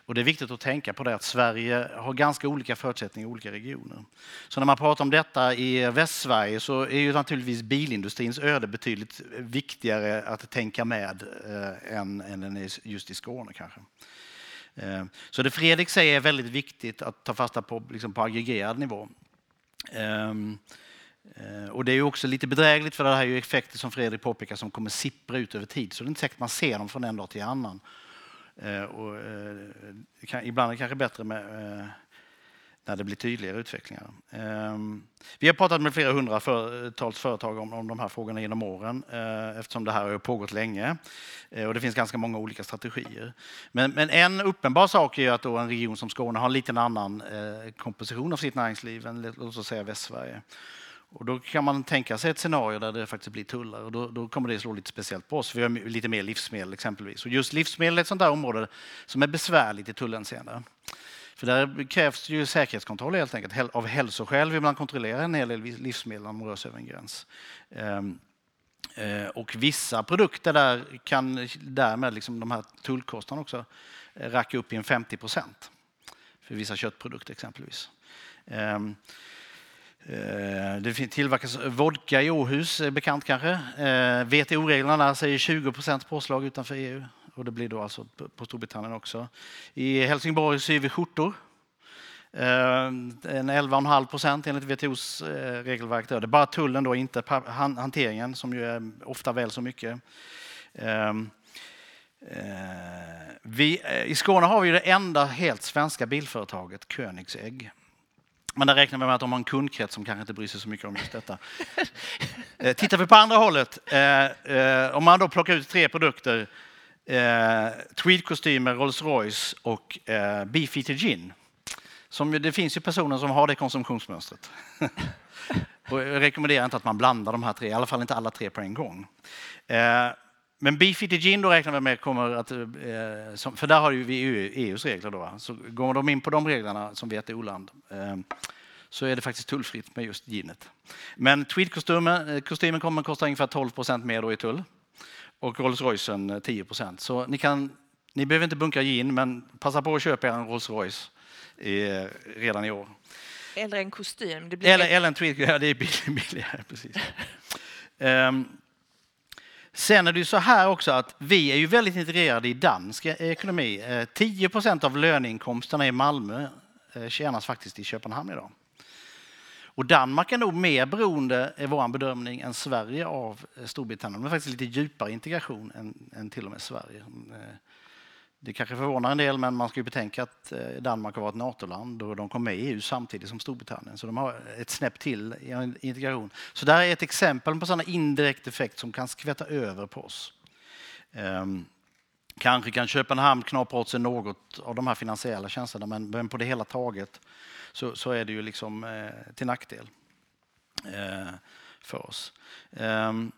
Speaker 1: Och det är viktigt att tänka på det att Sverige har ganska olika förutsättningar i olika regioner. Så när man pratar om detta i Västsverige så är ju naturligtvis bilindustrins öde betydligt viktigare att tänka med eh, än, än just i Skåne kanske. Eh, så det Fredrik säger är väldigt viktigt att ta fasta på liksom på aggregerad nivå. Eh, Eh, och det är också lite bedrägligt för det här är ju effekter som Fredrik påpekar som kommer sippra ut över tid. Så det är inte säkert man ser dem från en dag till annan. Eh, och, eh, ibland är det kanske bättre med, när det blir tydligare utvecklingar. Ehm, vi har pratat med flera hundratals företag om, om de här frågorna genom åren eftersom det här har pågått länge. Och det finns ganska många olika strategier. Men, men en uppenbar sak är att då en region som Skåne har en lite annan komposition av sitt näringsliv än låt oss säga Västsverige. Och då kan man tänka sig ett scenario där det faktiskt blir tullar och då, då kommer det slå lite speciellt på oss. Vi har lite mer livsmedel exempelvis. Och just livsmedel är ett sånt där område som är besvärligt i tullhänseende. För där krävs ju säkerhetskontroll helt enkelt. Av hälsoskäl vill man kontrollera en hel del livsmedel när de rör sig över en gräns. Ehm, eh, och vissa produkter där kan därmed liksom de här tullkostnaderna också eh, racka upp i en 50 procent. För vissa köttprodukter exempelvis. Ehm, Eh, det tillverkas vodka i Åhus, eh, bekant kanske. Eh, WTO-reglerna säger 20 påslag utanför EU och det blir då alltså på Storbritannien också. I Helsingborg syr vi skjortor. En 11,5 procent enligt WTOs regelverk. Det är bara tullen, då, inte hanteringen som ju är ofta väl så mycket. Ehm, vi, I Skåne har vi det enda helt svenska bilföretaget Koenigsegg men där räknar vi med att de har en kundkrets som kanske inte bryr sig så mycket om just detta. Eh, tittar vi på andra hållet, eh, eh, om man då plockar ut tre produkter, eh, tweedkostymer, Rolls Royce och eh, Beefeater Gin. Som, det finns ju personer som har det konsumtionsmönstret. och jag rekommenderar inte att man blandar de här tre, i alla fall inte alla tre på en gång. Men Beefeater Gin då räknar vi med kommer att, eh, för där har ju vi EUs regler då. Så går de in på de reglerna som WTO-land eh, så är det faktiskt tullfritt med just ginet. Men tweedkostymen eh, kostymen kommer att kosta ungefär 12 procent mer då i tull och Rolls Roycen 10 procent. Så ni, kan, ni behöver inte bunkra gin, men passa på att köpa er en Rolls Royce i, redan i år.
Speaker 3: Eller en kostym.
Speaker 1: Eller, eller en tweed, ja det är billigare. Precis. um, Sen är det ju så här också att vi är ju väldigt integrerade i dansk eh, ekonomi. Eh, 10 procent av löneinkomsterna i Malmö eh, tjänas faktiskt i Köpenhamn idag. Och Danmark är nog mer beroende, är vår bedömning, än Sverige av Storbritannien. De har faktiskt lite djupare integration än, än till och med Sverige. Mm, det kanske förvånar en del, men man ska ju betänka att eh, Danmark har varit NATO-land och de kom med i EU samtidigt som Storbritannien. Så de har ett snäpp till i integration. Så där är ett exempel på sådana indirekt effekt som kan skvätta över på oss. Um, kanske kan Köpenhamn knapra åt sig något av de här finansiella tjänsterna, men, men på det hela taget så, så är det ju liksom eh, till nackdel eh, för oss. Um,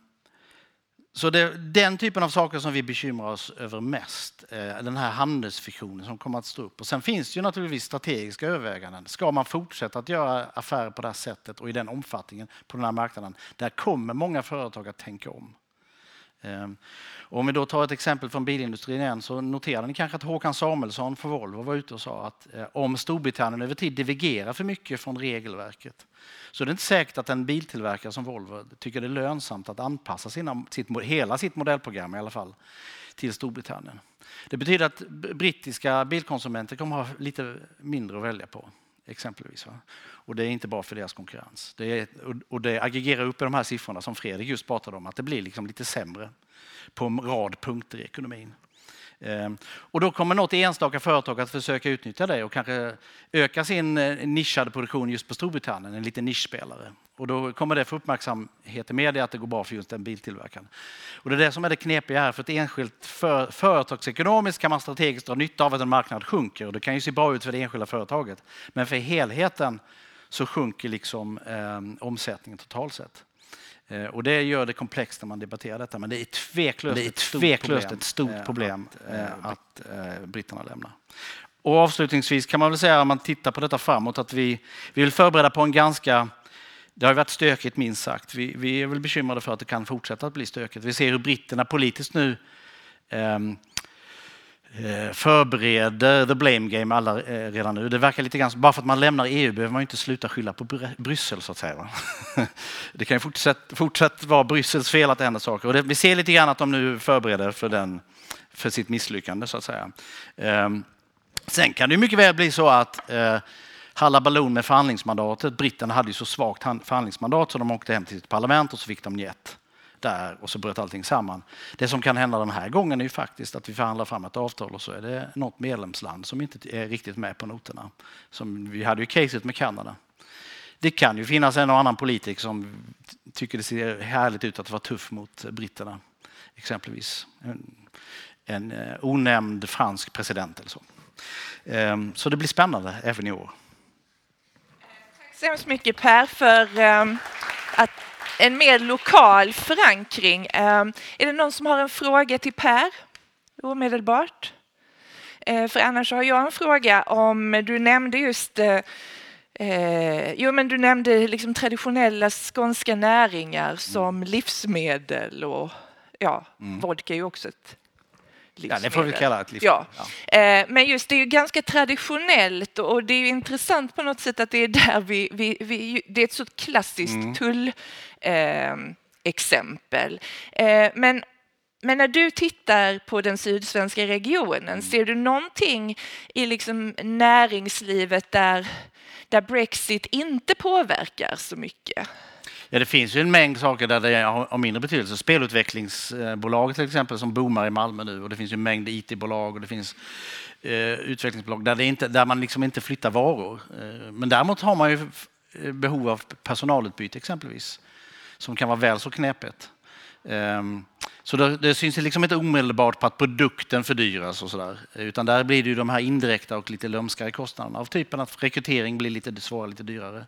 Speaker 1: så det, den typen av saker som vi bekymrar oss över mest, eh, den här handelsfiktionen som kommer att stå upp. Och sen finns det ju naturligtvis strategiska överväganden. Ska man fortsätta att göra affärer på det här sättet och i den omfattningen på den här marknaden, där kommer många företag att tänka om. Ehm, om vi då tar ett exempel från bilindustrin igen så noterade ni kanske att Håkan Samuelsson från Volvo var ute och sa att eh, om Storbritannien över tid divergerar för mycket från regelverket så det är inte säkert att en biltillverkare som Volvo tycker det är lönsamt att anpassa sina, sitt, hela sitt modellprogram i alla fall till Storbritannien. Det betyder att brittiska bilkonsumenter kommer ha lite mindre att välja på exempelvis. Va? Och det är inte bra för deras konkurrens. Det är, och det aggregerar upp i de här siffrorna som Fredrik just pratade om, att det blir liksom lite sämre på en rad punkter i ekonomin. Ehm, och då kommer något enstaka företag att försöka utnyttja det och kanske öka sin eh, nischade produktion just på Storbritannien, en liten nischspelare. Och då kommer det få uppmärksamhet i media att det går bra för just den biltillverkaren. Och det är det som är det knepiga här, för ett enskilt för, företagsekonomiskt kan man strategiskt dra nytta av att en marknad sjunker och det kan ju se bra ut för det enskilda företaget. Men för helheten så sjunker liksom eh, omsättningen totalt sett. Eh, och det gör det komplext när man debatterar detta, men det är tveklöst, det är tveklöst ett stort eh, problem, ett stort problem att, att, att britterna lämnar. Och avslutningsvis kan man väl säga, om man tittar på detta framåt, att vi, vi vill förbereda på en ganska det har varit stökigt minst sagt. Vi, vi, är väl bekymrade för att det kan fortsätta att bli stökigt. Vi ser hur britterna politiskt nu eh, Eh, förbereder the blame game alla eh, redan nu. Det verkar lite grann, bara för att man lämnar EU behöver man inte sluta skylla på Bryssel så att säga. det kan ju fortsätta, fortsätta vara Bryssels fel att det händer saker. Och det, vi ser lite grann att de nu förbereder för, den, för sitt misslyckande så att säga. Ehm, sen kan det mycket väl bli så att eh, Hallaballon med förhandlingsmandatet. Britterna hade ju så svagt förhandlingsmandat så de åkte hem till sitt parlament och så fick de njet där och så bröt allting samman. Det som kan hända den här gången är ju faktiskt att vi förhandlar fram ett avtal och så är det något medlemsland som inte är riktigt med på noterna. Som vi hade ju caset med Kanada. Det kan ju finnas en och annan politiker som tycker det ser härligt ut att vara tuff mot britterna. Exempelvis en, en eh, onämnd fransk president eller så. Ehm, så det blir spännande även i år.
Speaker 3: Tack så hemskt mycket Per för ehm, att en mer lokal förankring. Ehm, är det någon som har en fråga till Per omedelbart? Eh, för annars har jag en fråga om du nämnde just eh, eh, jo, men du nämnde liksom traditionella skånska näringar som livsmedel och ja, mm. vodka är ju också ett
Speaker 1: Ja, det får vi kalla ett livsmedel.
Speaker 3: Ja. ja. Men just det är ju ganska traditionellt och det är intressant på något sätt att det är där vi, vi, vi det är ett så klassiskt mm. tull eh, exempel. Eh, men, men när du tittar på den sydsvenska regionen, mm. ser du någonting i liksom näringslivet där, där Brexit inte påverkar så mycket?
Speaker 1: Ja, det finns ju en mängd saker där det har mindre betydelse. Spelutvecklingsbolag till exempel som boomar i Malmö nu och det finns ju en mängd IT-bolag och det finns eh, utvecklingsbolag där, det inte, där man liksom inte flyttar varor. Eh, men däremot har man ju eh, behov av personalutbyte exempelvis som kan vara väl så knepigt. Um, så det, det syns liksom inte omedelbart på att produkten fördyras och sådär. Utan där blir det ju de här indirekta och lite lömskare kostnaderna av typen att rekrytering blir lite svårare, lite dyrare.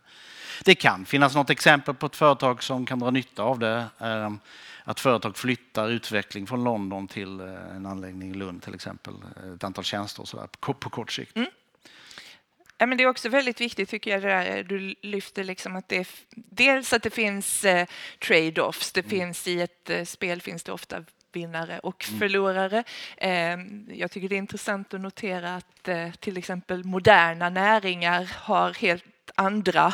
Speaker 1: Det kan finnas något exempel på ett företag som kan dra nytta av det. Ehm, att företag flyttar utveckling från London till eh, en anläggning i Lund till exempel. Ett antal tjänster och sådär på, på kort sikt. Mm.
Speaker 3: Ja, men det är också väldigt viktigt tycker jag, det där, du lyfter liksom att det är, dels att det finns eh, trade-offs. Det mm. finns i ett eh, spel finns det ofta vinnare och mm. förlorare. Eh, jag tycker det är intressant att notera att eh, till exempel moderna näringar har helt andra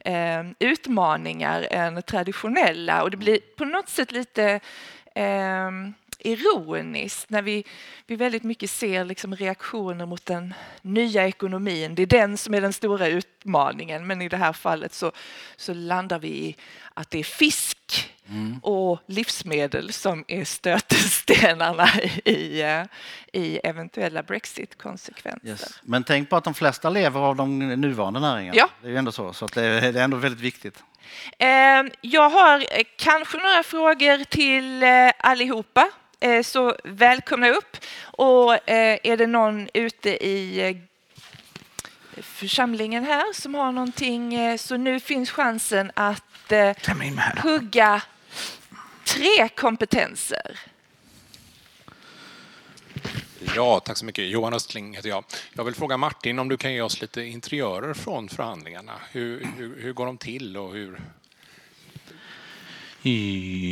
Speaker 3: eh, utmaningar än traditionella och det blir på något sätt lite eh, ironiskt när vi, vi väldigt mycket ser liksom reaktioner mot den nya ekonomin. Det är den som är den stora utmaningen, men i det här fallet så, så landar vi i att det är fisk och livsmedel som är stötestenarna i, i eventuella Brexit-konsekvenser.
Speaker 1: Yes. Men tänk på att de flesta lever av de nuvarande näringarna.
Speaker 3: Ja.
Speaker 1: Det är ju ändå så, så det, är, ändå väldigt viktigt.
Speaker 3: Eh, Jag har eh, kanske några frågor till eh, allihopa, så välkomna upp. Och eh, är det någon ute i eh, församlingen här som har någonting eh, så nu finns chansen att eh, hugga tre kompetenser.
Speaker 7: Ja, tack så mycket. Johan Östling heter jag. Jag vill fråga Martin om du kan ge oss lite interiörer från förhandlingarna. Hur, hur, hur går de till och hur...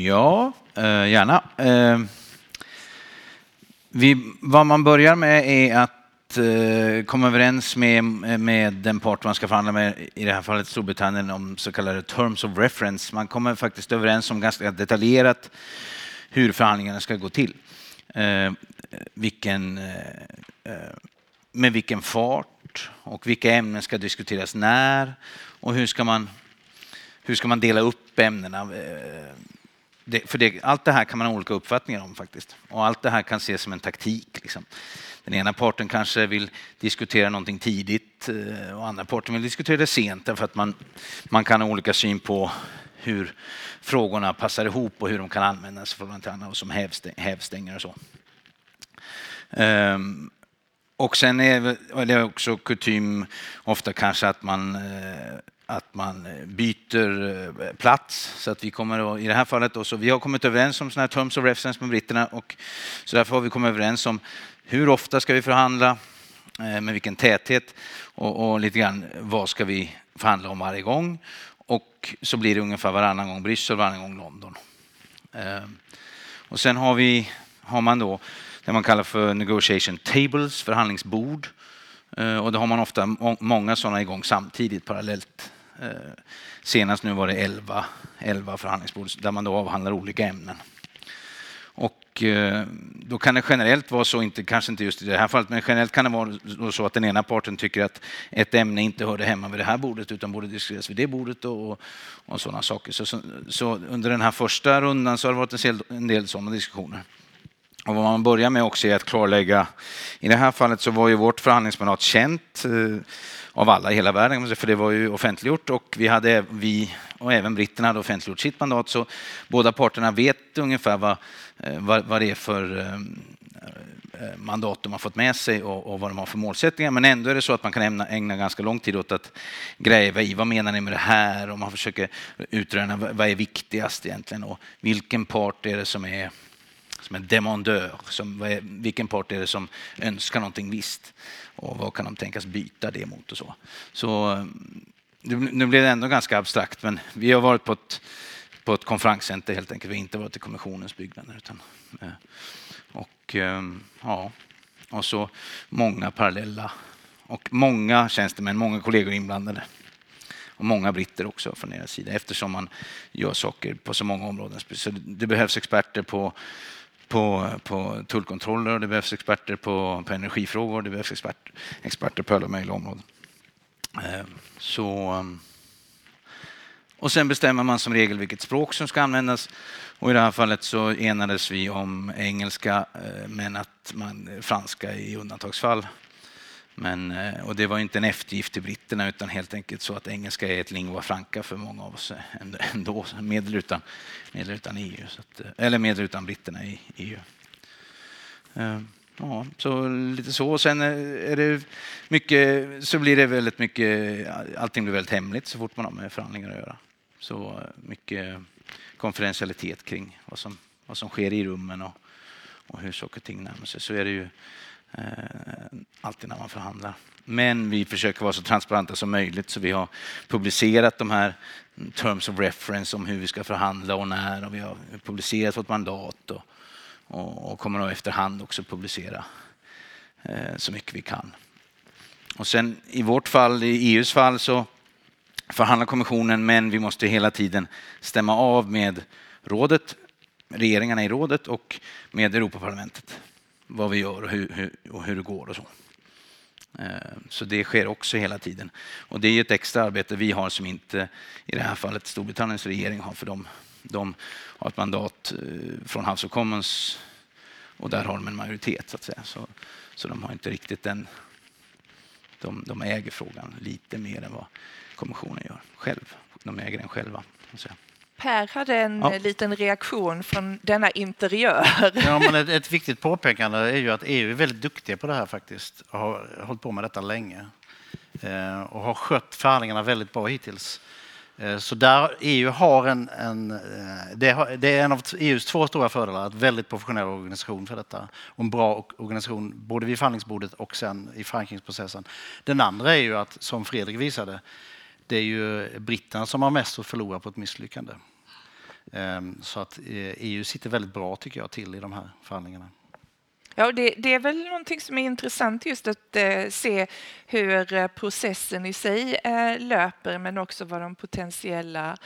Speaker 4: Ja, eh, gärna. Vi, vad man börjar med är att eh, komma överens med, med den part man ska förhandla med, i det här fallet Storbritannien, om så kallade terms of reference. Man kommer faktiskt överens om ganska detaljerat hur förhandlingarna ska gå till. Eh, vilken, eh, eh, med vilken fart och vilka ämnen ska diskuteras när och hur ska man, hur ska man dela upp ämnena. Eh, det, för det, allt det här kan man ha olika uppfattningar om faktiskt. Och allt det här kan ses som en taktik. Liksom. Den ena parten kanske vill diskutera någonting tidigt eh, och andra parten vill diskutera det sent därför att man, man kan ha olika syn på hur frågorna passar ihop och hur de kan användas för förhållande till andra som hävstäng, hävstänger och så. Um, och sen är det också kutym ofta kanske att man uh, att man eh, byter eh, plats. Så att vi kommer att, i det här fallet då, så vi har kommit överens om sådana här terms of reference med britterna och så därför har vi kommit överens om hur ofta ska vi förhandla, eh, med vilken täthet och, och lite grann vad ska vi förhandla om varje gång. Och så blir det ungefär varannan gång Bryssel, varannan gång London. Och sen har, vi, har man då det man kallar för negotiation tables, förhandlingsbord. Och då har man ofta många sådana igång samtidigt parallellt. Eh, senast nu var det 11, 11 förhandlingsbord där man då avhandlar olika ämnen. Och eh, då kan det generellt vara så, inte, kanske inte just i det här fallet, men generellt kan det vara så att den ena parten tycker att ett ämne inte hörde hemma vid det här bordet utan borde diskuteras vid det bordet och, och sådana saker. Så, så, så, under den här första rundan så har det varit en del, en del sådana diskussioner. Och vad man börjar med också är att klarlägga, i det här fallet så var ju vårt förhandlingsmandat känt eh, av alla i hela världen, för det var ju offentliggjort och vi, hade, vi och även britterna hade offentliggjort sitt mandat så båda parterna vet ungefär vad, eh, vad, vad det är för eh, eh, mandat de har fått med sig och, och, vad de har för målsättningar. Men ändå är det så att man kan ägna, ägna ganska lång tid åt att gräva i vad menar ni med det här och man försöker utröna vad är viktigast egentligen och vilken part är det som är som en demandör. Som, vilken part är det som önskar någonting visst? Och vad kan de tänkas byta det mot och så. Så eh, nu blev det ändå ganska abstrakt, men vi har varit på ett, på ett konferenscenter helt enkelt. Vi har inte varit i kommissionens byggnader. Utan, eh, och, eh, ja, och så många parallella och många tjänstemän, många kollegor inblandade. Och många britter också från deras sida eftersom man gör saker på så många områden. Så det behövs experter på på, på tullkontroller och det behövs experter på, på energifrågor. Det behövs expert, experter på alla möjliga områden. Eh, så, eh, och sen bestämmer man som regel vilket språk som ska användas. Och I det här fallet så enades vi om engelska eh, men att man, franska i undantagsfall. Men, eh, och det var inte en eftergift till britterna utan helt enkelt så att engelska är ett lingua franca för många av oss ändå, med eller utan, med utan EU. Så att, eh, eller med eller utan britterna i EU. Ehm, ja, så lite så. Sen eh, är det mycket, så blir det väldigt mycket, allting blir väldigt hemligt så fort man har med förhandlingar att göra. Så mycket konfidentialitet kring vad som, vad som sker i rummen och, och hur saker och ting närmar sig. Så är det ju Eh, alltid när man förhandlar. Men vi försöker vara så transparenta som möjligt så vi har publicerat de här terms of reference om hur vi ska förhandla och när och vi har publicerat vårt mandat och, och, och kommer att efterhand också publicera eh, så mycket vi kan. Och sen i vårt fall, i EUs fall, så förhandlar kommissionen men vi måste hela tiden stämma av med rådet, regeringarna i rådet och med Europaparlamentet vad vi gör och hur, hur, och hur det går och så. Eh, så det sker också hela tiden. Och det är ett extra arbete vi har som inte i det här fallet Storbritanniens regering har för de, De har ett mandat eh, från House of Commons och där har de en majoritet så att säga. Så, så de har inte riktigt den... De, de äger frågan lite mer än vad kommissionen gör själv. De äger den själva. Så.
Speaker 3: Per hade en
Speaker 4: Ja.
Speaker 3: eh, liten reaktion från denna interiör.
Speaker 1: Ja, men ett, ett viktigt påpekande är ju att EU är väldigt duktiga på det här faktiskt och har hållit på med detta länge eh, och har skött förhandlingarna väldigt bra hittills. Eh, så där EU har en, en eh, det, har, det är en av EUs två stora fördelar, ett väldigt professionell organisation för detta och en bra organisation både vid förhandlingsbordet och sen i förankringsprocessen. Den andra är ju att, som Fredrik visade, det är ju britterna som har mest att förlora på ett misslyckande. Ehm, Så att eh, EU sitter väldigt bra tycker jag till i de här förhandlingarna.
Speaker 3: Ja, det, det är väl någonting som är intressant just att eh, se hur eh, processen i sig eh, löper men också vad de potentiella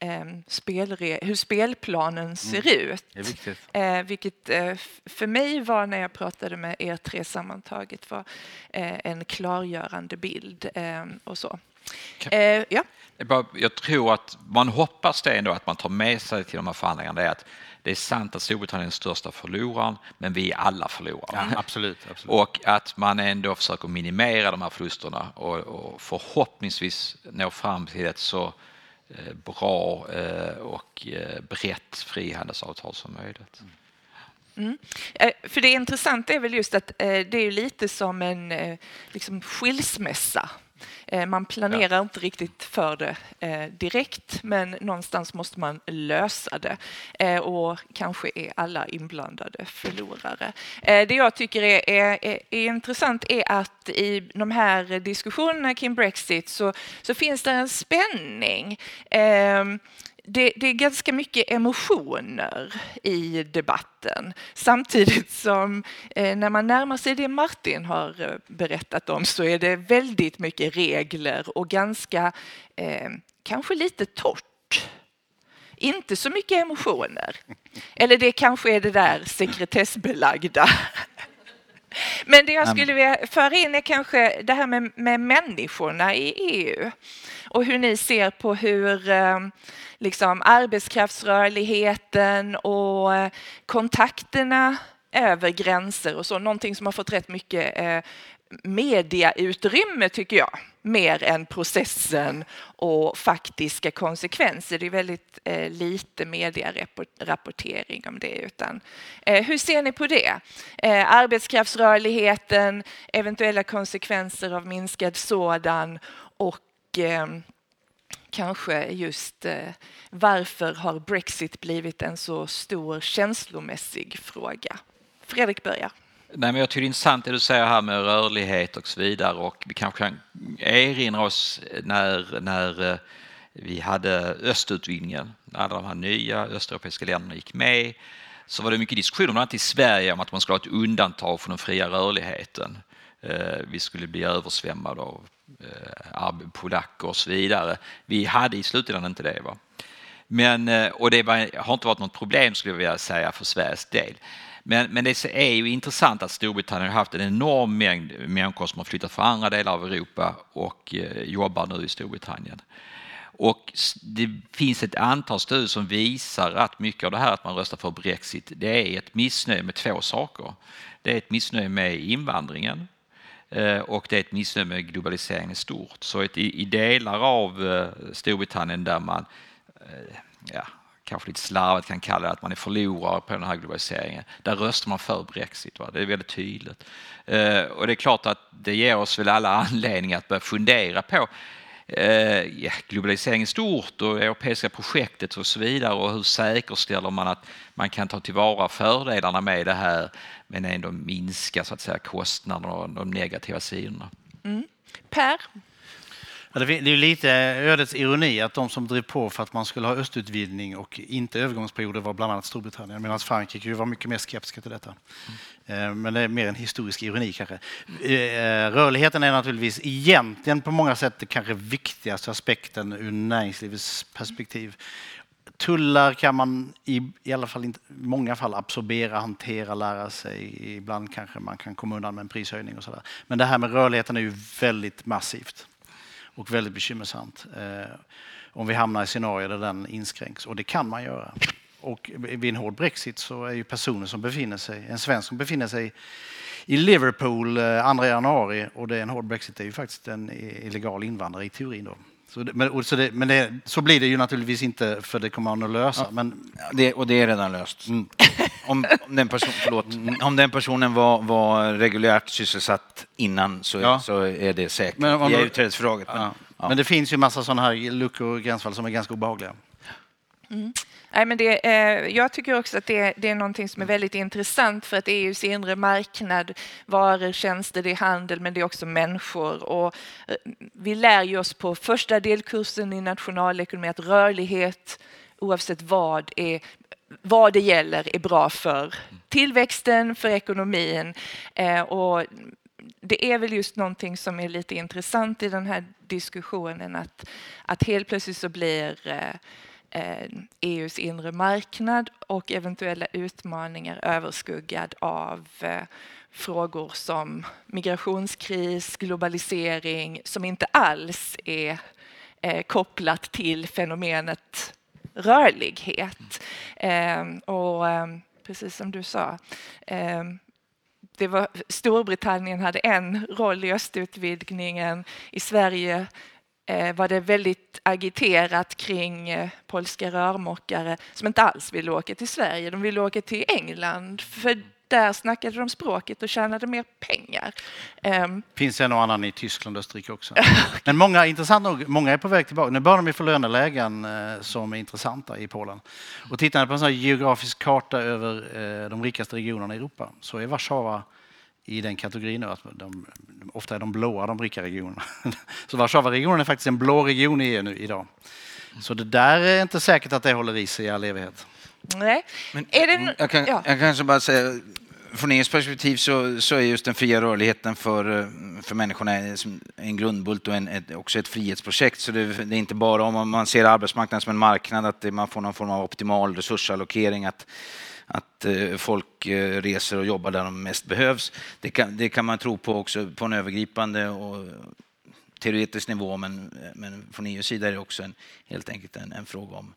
Speaker 3: eh, spelre- hur spelplanen ser ut.
Speaker 1: Det är viktigt.
Speaker 3: Eh, vilket eh, för mig var när jag pratade med er tre sammantaget var en klargörande bild eh, och så. Eh, ja.
Speaker 6: Bara- Jag tror att man hoppas det ändå att man tar med sig till de här förhandlingarna. Det är att det är sant att Storbritannien är den största förloraren, men vi är alla förlorare.
Speaker 1: absolut. absolut.
Speaker 6: Och att man ändå försöker minimera de här förlusterna och, och förhoppningsvis nå fram till ett så eh, bra eh, och eh, brett frihandelsavtal som möjligt.
Speaker 3: Eh, För det intressanta är väl just att det är lite som en liksom skilsmässa. Eh, man planerar inte riktigt för det eh, direkt, men någonstans måste man lösa det. Eh, och kanske är alla inblandade förlorare. Det jag tycker är, är, är, är intressant är att i de här diskussionerna kring Brexit så, så finns det en spänning. Ehm, det, det är ganska mycket emotioner i debatten samtidigt som eh, när man närmar sig det Martin har eh, berättat om så är det väldigt mycket regler och ganska, eh, kanske lite torrt. Inte så mycket emotioner. Eller det kanske är det där sekretessbelagda. Men det jag skulle vilja föra in är kanske det här med, med människorna i EU och hur ni ser på hur eh, liksom arbetskraftsrörligheten och eh, kontakterna över gränser och så, någonting som har fått rätt mycket eh, mediautrymme tycker jag, mer än processen och faktiska konsekvenser. Det är väldigt eh, lite medierapportering om det. Utan, eh, hur ser ni på det? Eh, arbetskraftsrörligheten, eventuella konsekvenser av minskad sådan och eh, kanske just eh, varför har Brexit blivit en så stor känslomässig fråga? Fredrik börjar.
Speaker 6: Nej, men jag tycker det är intressant det du säger här med rörlighet och så vidare och vi kanske kan erinra oss när, när eh, vi hade östutvidgningen, när alla de här nya östeuropeiska länderna gick med, så var det mycket diskussion, bland annat i Sverige, om att man skulle ha ett undantag från den fria rörligheten. Eh, vi skulle bli översvämmade av eh, polacker och så vidare. Vi hade i slutändan inte det. Va? Men, eh, och det var, har inte varit något problem skulle jag vilja säga för Sveriges del. Men, men det är ju intressant att Storbritannien har haft en enorm mängd människor som har flyttat från andra delar av Europa och jobbar nu i Storbritannien. Och det finns ett antal studier som visar att mycket av det här att man röstar för Brexit, det är ett missnöje med två saker. Det är ett missnöje med invandringen Eh, och det är ett missnöje med globaliseringen i stort. Så ett, i, i delar av eh, Storbritannien där man eh, ja, kanske lite slarvigt kan kalla det att man är förlorare på den här globaliseringen. Där röstar man för Brexit. Va? Det är väldigt tydligt. Eh, och det är klart att det ger oss väl alla anledning att börja fundera på eh, ja, i stort och europeiska projektet och så vidare och hur säkerställer man att man kan ta tillvara fördelarna med det här men ändå minska så att säga kostnaderna och de negativa sidorna. Mm.
Speaker 3: Per?
Speaker 1: Ja, det är lite ödets ironi att de som drev på för att man skulle ha östutvidgning och inte övergångsperioder var bland annat Storbritannien medan Frankrike var mycket mer skeptiska till detta. Mm. Men det är mer en historisk ironi kanske. Eh, eh, rörligheten är naturligtvis egentligen på många sätt den kanske viktigaste aspekten ur näringslivets perspektiv. Tullar kan man i, i alla fall inte, många fall absorbera, hantera, lära sig. Ibland kanske man kan komma undan med en prishöjning och sådär. Men det här med rörligheten är ju väldigt massivt och väldigt bekymmersamt. Eh, om vi hamnar i scenarier där den inskränks. Och det kan man göra. Och vid en hård Brexit så är ju personer som befinner sig, en svensk som befinner sig i Liverpool eh, 2 januari och det är en hård Brexit det är ju faktiskt en illegal invandrare i teorin. Då. Så det, men, så, det, men det, så blir det ju naturligtvis inte för det kommer man att lösa.
Speaker 4: Ja.
Speaker 1: Men,
Speaker 4: Det, och det är redan löst.
Speaker 1: Mm.
Speaker 4: Om, om, den person, förlåt, om den personen var, var reguljärt sysselsatt innan så,
Speaker 1: Ja.
Speaker 4: så är det säkert.
Speaker 1: Men om du-
Speaker 4: utträdesfördraget. Men,
Speaker 1: ja.
Speaker 4: ja.
Speaker 1: men det finns ju massa sådana här luckor och gränsfall som är ganska obehagliga.
Speaker 3: Nej, men det, eh, jag tycker också att det, det är någonting som är väldigt intressant för att EUs inre marknad, varor, tjänster, det är handel men det är också människor. Och, eh, vi lär ju oss på första delkursen i nationalekonomi att rörlighet oavsett vad, är, vad det gäller är bra för tillväxten, för ekonomin. Eh, och det är väl just någonting som är lite intressant i den här diskussionen att, att helt plötsligt så blir eh, eh, Eh, e EUs inre marknad och eventuella utmaningar överskuggad av eh, frågor som migrationskris, globalisering som inte alls är eh, kopplat till fenomenet rörlighet. Ehm, och ehm, precis som du sa, ehm, det var, Storbritannien hade en roll i östutvidgningen. I Sverige var det väldigt agiterat kring eh, polska rörmokare som inte alls ville åka till Sverige. De ville åka till England för där snackade de språket och tjänade mer pengar. Ehm,
Speaker 1: finns en och annan i Tyskland och Österrike också. Men många, intressant nog, många är på väg tillbaka. Nu börjar vi få lönelägen eh, som är intressanta i Polen. Och tittar man på en sån här geografisk karta över eh, de rikaste regionerna i Europa så är Warszawa i den kategorin nu. Att de, ofta är de blåa de rika regionerna. Så Warszawa-regionen är faktiskt en blå region i EU nu idag. Så det där är inte säkert att det håller i sig i all evighet.
Speaker 3: nej.
Speaker 4: Men
Speaker 3: är det,
Speaker 4: jag, kan,
Speaker 3: ja.
Speaker 4: jag kanske bara säga, från EUs perspektiv så, så är just den fria rörligheten för, för människorna en grundbult och en, ett, också ett frihetsprojekt. Så det, det är inte bara om man ser arbetsmarknaden som en marknad, att det, man får någon form av optimal resursallokering, att, att eh, folk eh, reser och jobbar där de mest behövs. Det kan, det kan man tro på också på en övergripande och teoretisk nivå, men, men från EUs sida är det också en, helt enkelt en, en fråga om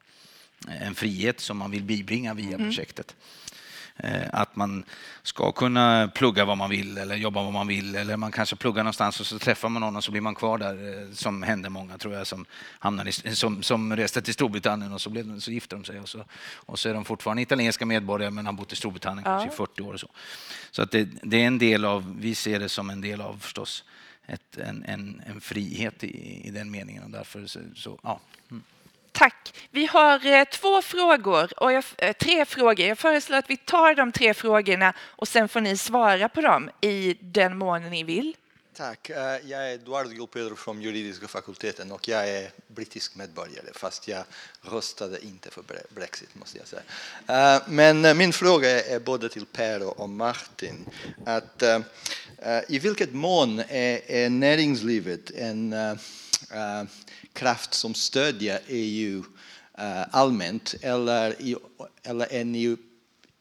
Speaker 4: en frihet som man vill bibringa via projektet. Eh, Att man ska kunna plugga vad man vill eller jobba vad man vill eller man kanske pluggar någonstans och så träffar man någon och så blir man kvar där eh, som hände många tror jag som, hamnade i, som, som reste till Storbritannien och så, blev, så gifte de sig och så, och så är de fortfarande italienska medborgare men har bott i Storbritannien kanske i 40 år och så. Så att det, det är en del av, vi ser det som en del av förstås ett, en, en, en frihet i, i den meningen och därför så, så ja.
Speaker 3: Tack. Vi har eh, två frågor, och jag, eh, tre frågor. Jag föreslår att vi tar de tre frågorna och sen får ni svara på dem i den mån ni vill.
Speaker 8: Tack. Eh, jag är Eduardo Gilpedro från juridiska fakulteten och jag är brittisk medborgare fast jag röstade inte för Brexit måste jag säga. Men min fråga är både till Per och Martin. Att, I vilket mån är, näringslivet en kraft som stödjer EU eh, allmänt eller, i, eller är ni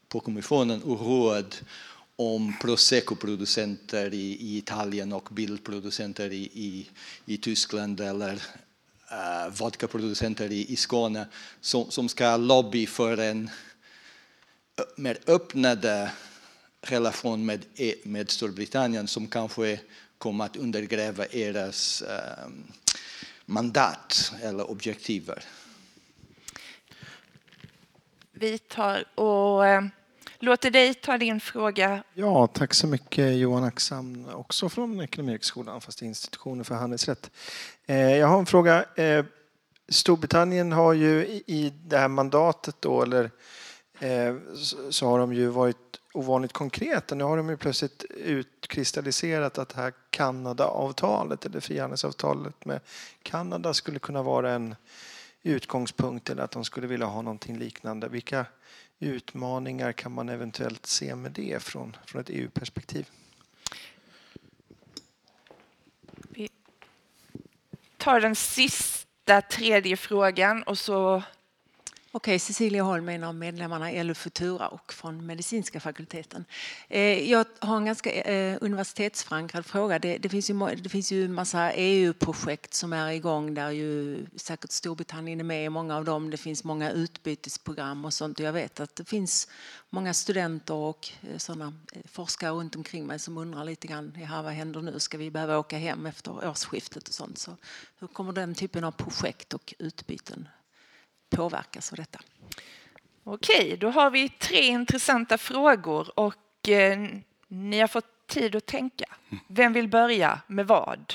Speaker 8: på kommissionen oroad om Prosecco-producenter i, i Italien och bilproducenter i, i, i Tyskland eller uh, vodkaproducenter i, i Skåne som, som ska lobby för en mer öppnade relation med, e, med Storbritannien som kanske kommer att undergräva deras eh, mandat eller objektiver.
Speaker 3: Vi tar och eh, låter dig ta din fråga.
Speaker 9: Ja, tack så mycket Johan Axam, också från Ekonomihögskolan, fast institutionen för handelsrätt. Eh, Jag har en fråga. Eh, Storbritannien har ju i- det här mandatet då, eller Eh, så- har de ju varit ovanligt konkreta. Nu har de ju plötsligt utkristalliserat att det här Kanadaavtalet eller frihandelsavtalet med Kanada skulle kunna vara en utgångspunkt eller att de skulle vilja ha någonting liknande. Vilka utmaningar kan man eventuellt se med det från, från ett EU-perspektiv?
Speaker 3: Vi tar den sista, tredje frågan och så
Speaker 10: Okej, Cecilia Holm, en av medlemmarna i LO Futura och från medicinska fakulteten. Eh, jag har en ganska eh, universitetsförankrad fråga. Det, det, finns ju, det finns ju en massa EU-projekt som är igång där ju säkert Storbritannien är med i många av dem. Det finns många utbytesprogram och sånt. Jag vet att det finns många studenter och eh, sådana forskare runt omkring mig som undrar lite grann, ja, vad händer nu? Ska vi behöva åka hem efter årsskiftet och sånt? Så hur kommer den typen av projekt och utbyten påverkas av detta.
Speaker 3: Okej, då har vi tre intressanta frågor och eh, ni har fått tid att tänka. Vem vill börja med vad?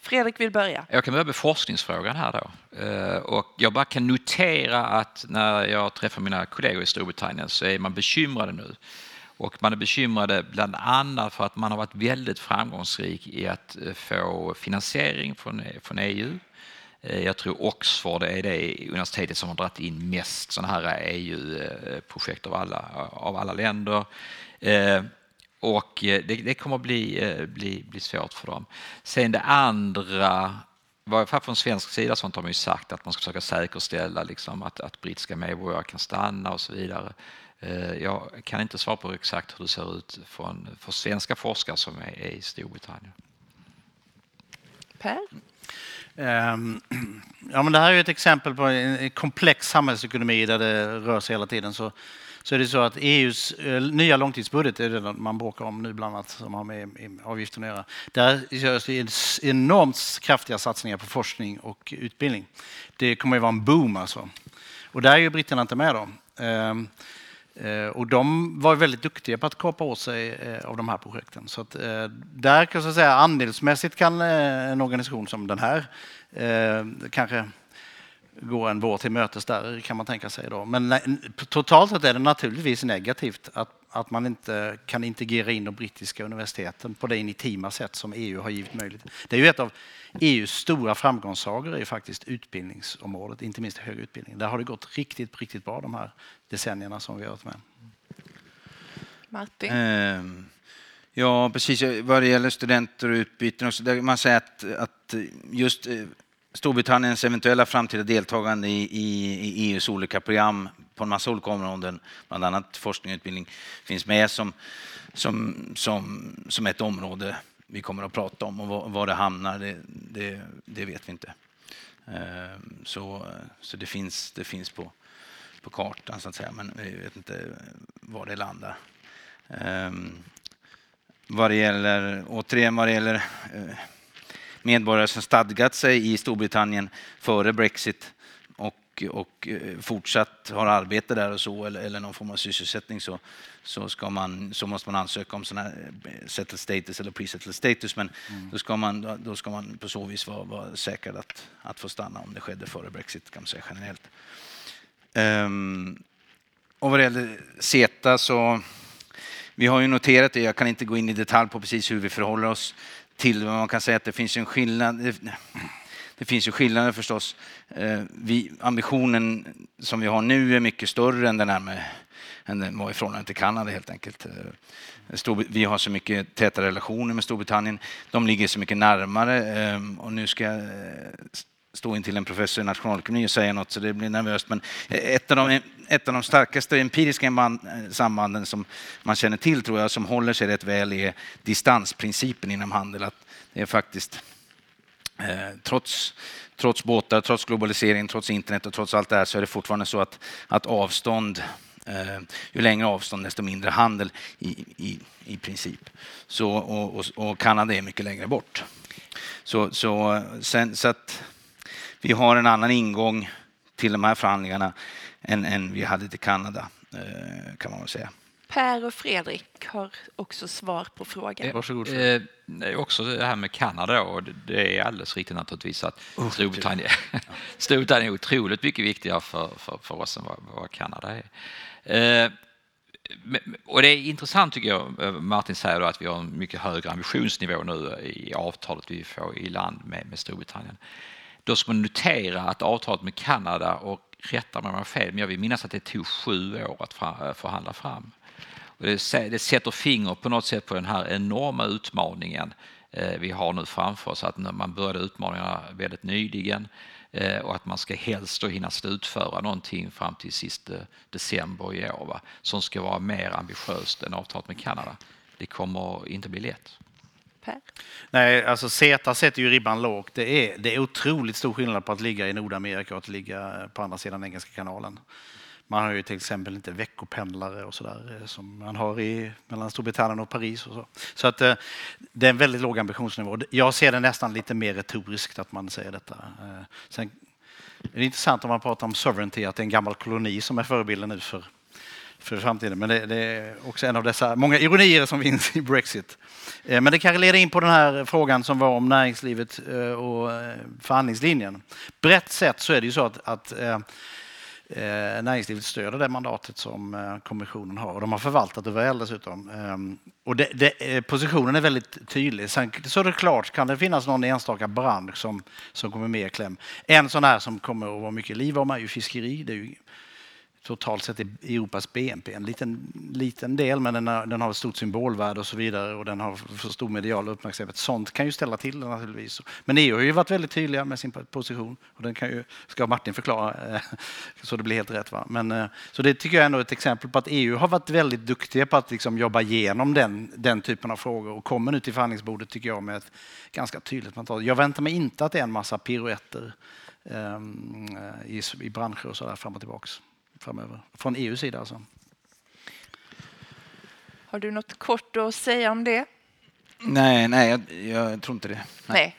Speaker 3: Fredrik vill börja.
Speaker 6: Jag kan börja med forskningsfrågan här då. Eh, och jag bara kan notera att när jag träffar mina kollegor i Storbritannien så är man bekymrade nu. Och man är bekymrade bland annat för att man har varit väldigt framgångsrik i att eh, få finansiering från, från EU Eh, jag tror Oxford är det universitetet som har dragit in mest sådana här eh, e EU-projekt av alla, eh, av alla länder. Och det, det kommer att bli, bli, bli svårt för dem. Sen det andra, varje fall från svensk sida sånt har man ju sagt att man ska försöka säkerställa liksom att, att brittiska medborgare kan stanna och så vidare. Jag kan inte svara på exakt hur det ser ut från, för svenska forskare som är, är i Storbritannien.
Speaker 3: Per?
Speaker 1: Ehm, ja, men det här är ett exempel på en komplex samhällsekonomi där det rör sig hela tiden. Så, så är det så att EUs eh, nya långtidsbudget, det är det man bråkar om nu bland annat, som har med avgiften att göra. Där görs det enormt kraftiga satsningar på forskning och utbildning. Det kommer att vara en boom alltså. Och där är ju britterna inte med då. Ehm, Eh, och de var väldigt duktiga på att kapa åt sig eh, av de här projekten. Så att, eh, där kan jag säga andelsmässigt kan en organisation som den här kanske gå en vår till mötes där kan man tänka sig. Då. Men totalt sett är det naturligtvis negativt att, att man inte kan integrera in de brittiska universiteten på det intima sätt som EU har givit möjlighet. Det är ju ett av EUs stora framgångssagor är faktiskt utbildningsområdet, inte minst högre utbildning. Där har det gått riktigt, riktigt bra de här decennierna som vi har varit med.
Speaker 3: Martin?
Speaker 4: Um. Ja, precis. Vad det gäller studenter och utbyten, och så där man säger att, att just eh, Storbritanniens eventuella framtida deltagande i, i, i, EUs olika program på en massa olika områden, bland annat forskning och utbildning, finns med som, som, som, som ett område vi kommer att prata om. Och var, var det hamnar, det, det, det, vet vi inte. Ehm, så, så det finns, det finns på, på kartan, så att säga, men vi vet inte var det landar. Ehm, vad det gäller, återigen vad det gäller eh, medborgare som stadgat sig i Storbritannien före Brexit och, och eh, fortsatt har arbete där och så, eller, eller någon form av sysselsättning så, så, ska man, så måste man ansöka om sån här eh, settled status eller pre-settled status. Men mm. då, ska man, då ska man på så vis vara, vara säkrad att, att få stanna om det skedde före Brexit kan man säga generellt. Um, och vad det gäller CETA så vi har ju noterat det, jag kan inte gå in i detalj på precis hur vi förhåller oss till men man kan säga att det finns en skillnad. Det finns ju skillnader förstås. Eh, vi, ambitionen som vi har nu är mycket större än den, här med, än den var i förhållande till Kanada helt enkelt. Eh, vi har så mycket täta relationer med Storbritannien. De ligger så mycket närmare eh, och nu ska jag stå in till en professor i nationalekonomi och säga något så det blir nervöst. Men ett av de, ett av de starkaste empiriska eh, sambanden som man känner till tror jag som håller sig rätt väl är distansprincipen inom handel. Att det är faktiskt eh, trots, trots båtar, trots globalisering, trots internet och trots allt det här så är det fortfarande så att, att avstånd eh, ju längre avstånd desto mindre handel i, i, i princip. Så, och, och, och Kanada är mycket längre bort. Så, så, eh, sen, så att vi har en annan ingång till de här förhandlingarna än, än vi hade till Kanada, eh, kan man väl säga.
Speaker 3: Per och Fredrik har också svar på frågan.
Speaker 6: Eh, varsågod. Eh, också det här med Kanada och det är alldeles riktigt naturligtvis att oh, Storbritannien, Storbritannien är otroligt mycket viktigare för, för, för oss än vad, vad Kanada är. Eh, och det är intressant tycker jag, eh, Martin säger att vi har en mycket högre ambitionsnivå nu i avtalet vi får i land med, med Storbritannien. Då ska man notera att avtalet med Kanada, och rätta mig om jag har fel, men jag vill minnas att det tog sju år att eh, förhandla fram. Och det, det sätter finger på något sätt på den här enorma utmaningen eh, vi har nu framför oss. Att man började utmaningarna väldigt nyligen eh, och att man ska helst då hinna slutföra någonting fram till sista december i år va? som ska vara mer ambitiöst än avtalet med Kanada. Det kommer inte bli lätt.
Speaker 3: Per?
Speaker 1: Nej, alltså CETA sätter ju ribban lågt. Det är, det är otroligt stor skillnad på att ligga i Nordamerika och att ligga på andra sidan Engelska kanalen. Man har ju till exempel inte veckopendlare och sådär eh, som man har i, mellan Storbritannien och Paris. Och så så att, eh, det är en väldigt låg ambitionsnivå. Jag ser det nästan lite mer retoriskt att man säger detta. Eh, sen, det är intressant om man pratar om sovereignty, att det är en gammal koloni som är förebilden nu för, för framtiden. Men det, det är också en av dessa många ironier som finns i Brexit. Eh, men det kanske leder in på den här frågan som var om näringslivet eh, och eh, förhandlingslinjen. Brett sett så är det ju så att, att näringslivet stöder det mandatet som kommissionen har och de har förvaltat det väl dessutom. Ehm, och det, det, positionen är väldigt tydlig. Sen så är det klart kan det finnas någon enstaka bransch som, som kommer mer i kläm. En sån här som kommer att vara mycket liv om är ju fiskeri. Det är ju totalt sett i Europas BNP en liten, liten del, men den har, den har ett stort symbolvärde och så vidare och den har för stor medial uppmärksamhet. Sånt kan ju ställa till det naturligtvis. Men EU har ju varit väldigt tydliga med sin position och den kan ju, ska Martin förklara eh, så det blir helt rätt. Va? Men, eh, så det tycker jag är ett exempel på att EU har varit väldigt duktiga på att liksom jobba igenom den, den typen av frågor och kommer nu till förhandlingsbordet tycker jag med ett ganska tydligt mandat. Jag väntar mig inte att det är en massa piruetter um, i, i branscher och så där fram och tillbaks framöver. Från EUs sida alltså.
Speaker 3: Har du något kort att säga om det?
Speaker 4: Nej, nej jag, jag tror inte det.
Speaker 3: Nej.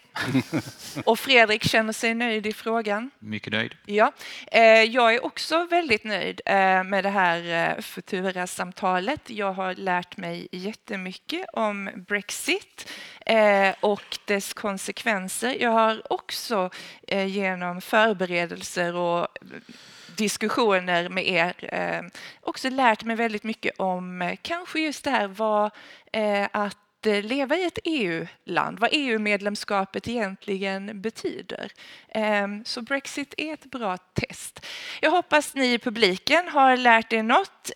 Speaker 3: Och Fredrik känner sig nöjd i frågan?
Speaker 6: Mycket nöjd.
Speaker 3: Ja, eh, jag är också väldigt nöjd eh, med det här eh, Futura-samtalet. Jag har lärt mig jättemycket om Brexit och dess konsekvenser. Jag har också genom förberedelser och diskussioner med er eh, också lärt mig väldigt mycket om eh, kanske just det här vad eh, att eh, leva i ett EU-land, vad EU-medlemskapet egentligen betyder. Eh, så Brexit är ett bra test. Jag hoppas ni i publiken har lärt er något.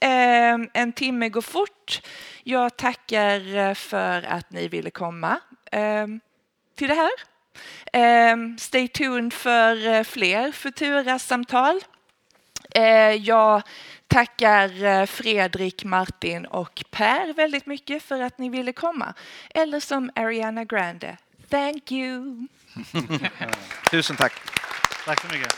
Speaker 3: En timme går fort. Jag tackar för att ni ville komma till det här. Stay tuned för fler Futura-samtal. Eh, Jag tackar eh, Fredrik, Martin och Per väldigt mycket för att ni ville komma. Eller som Ariana Grande, thank you.
Speaker 4: Tusen tack.
Speaker 1: Tack så mycket.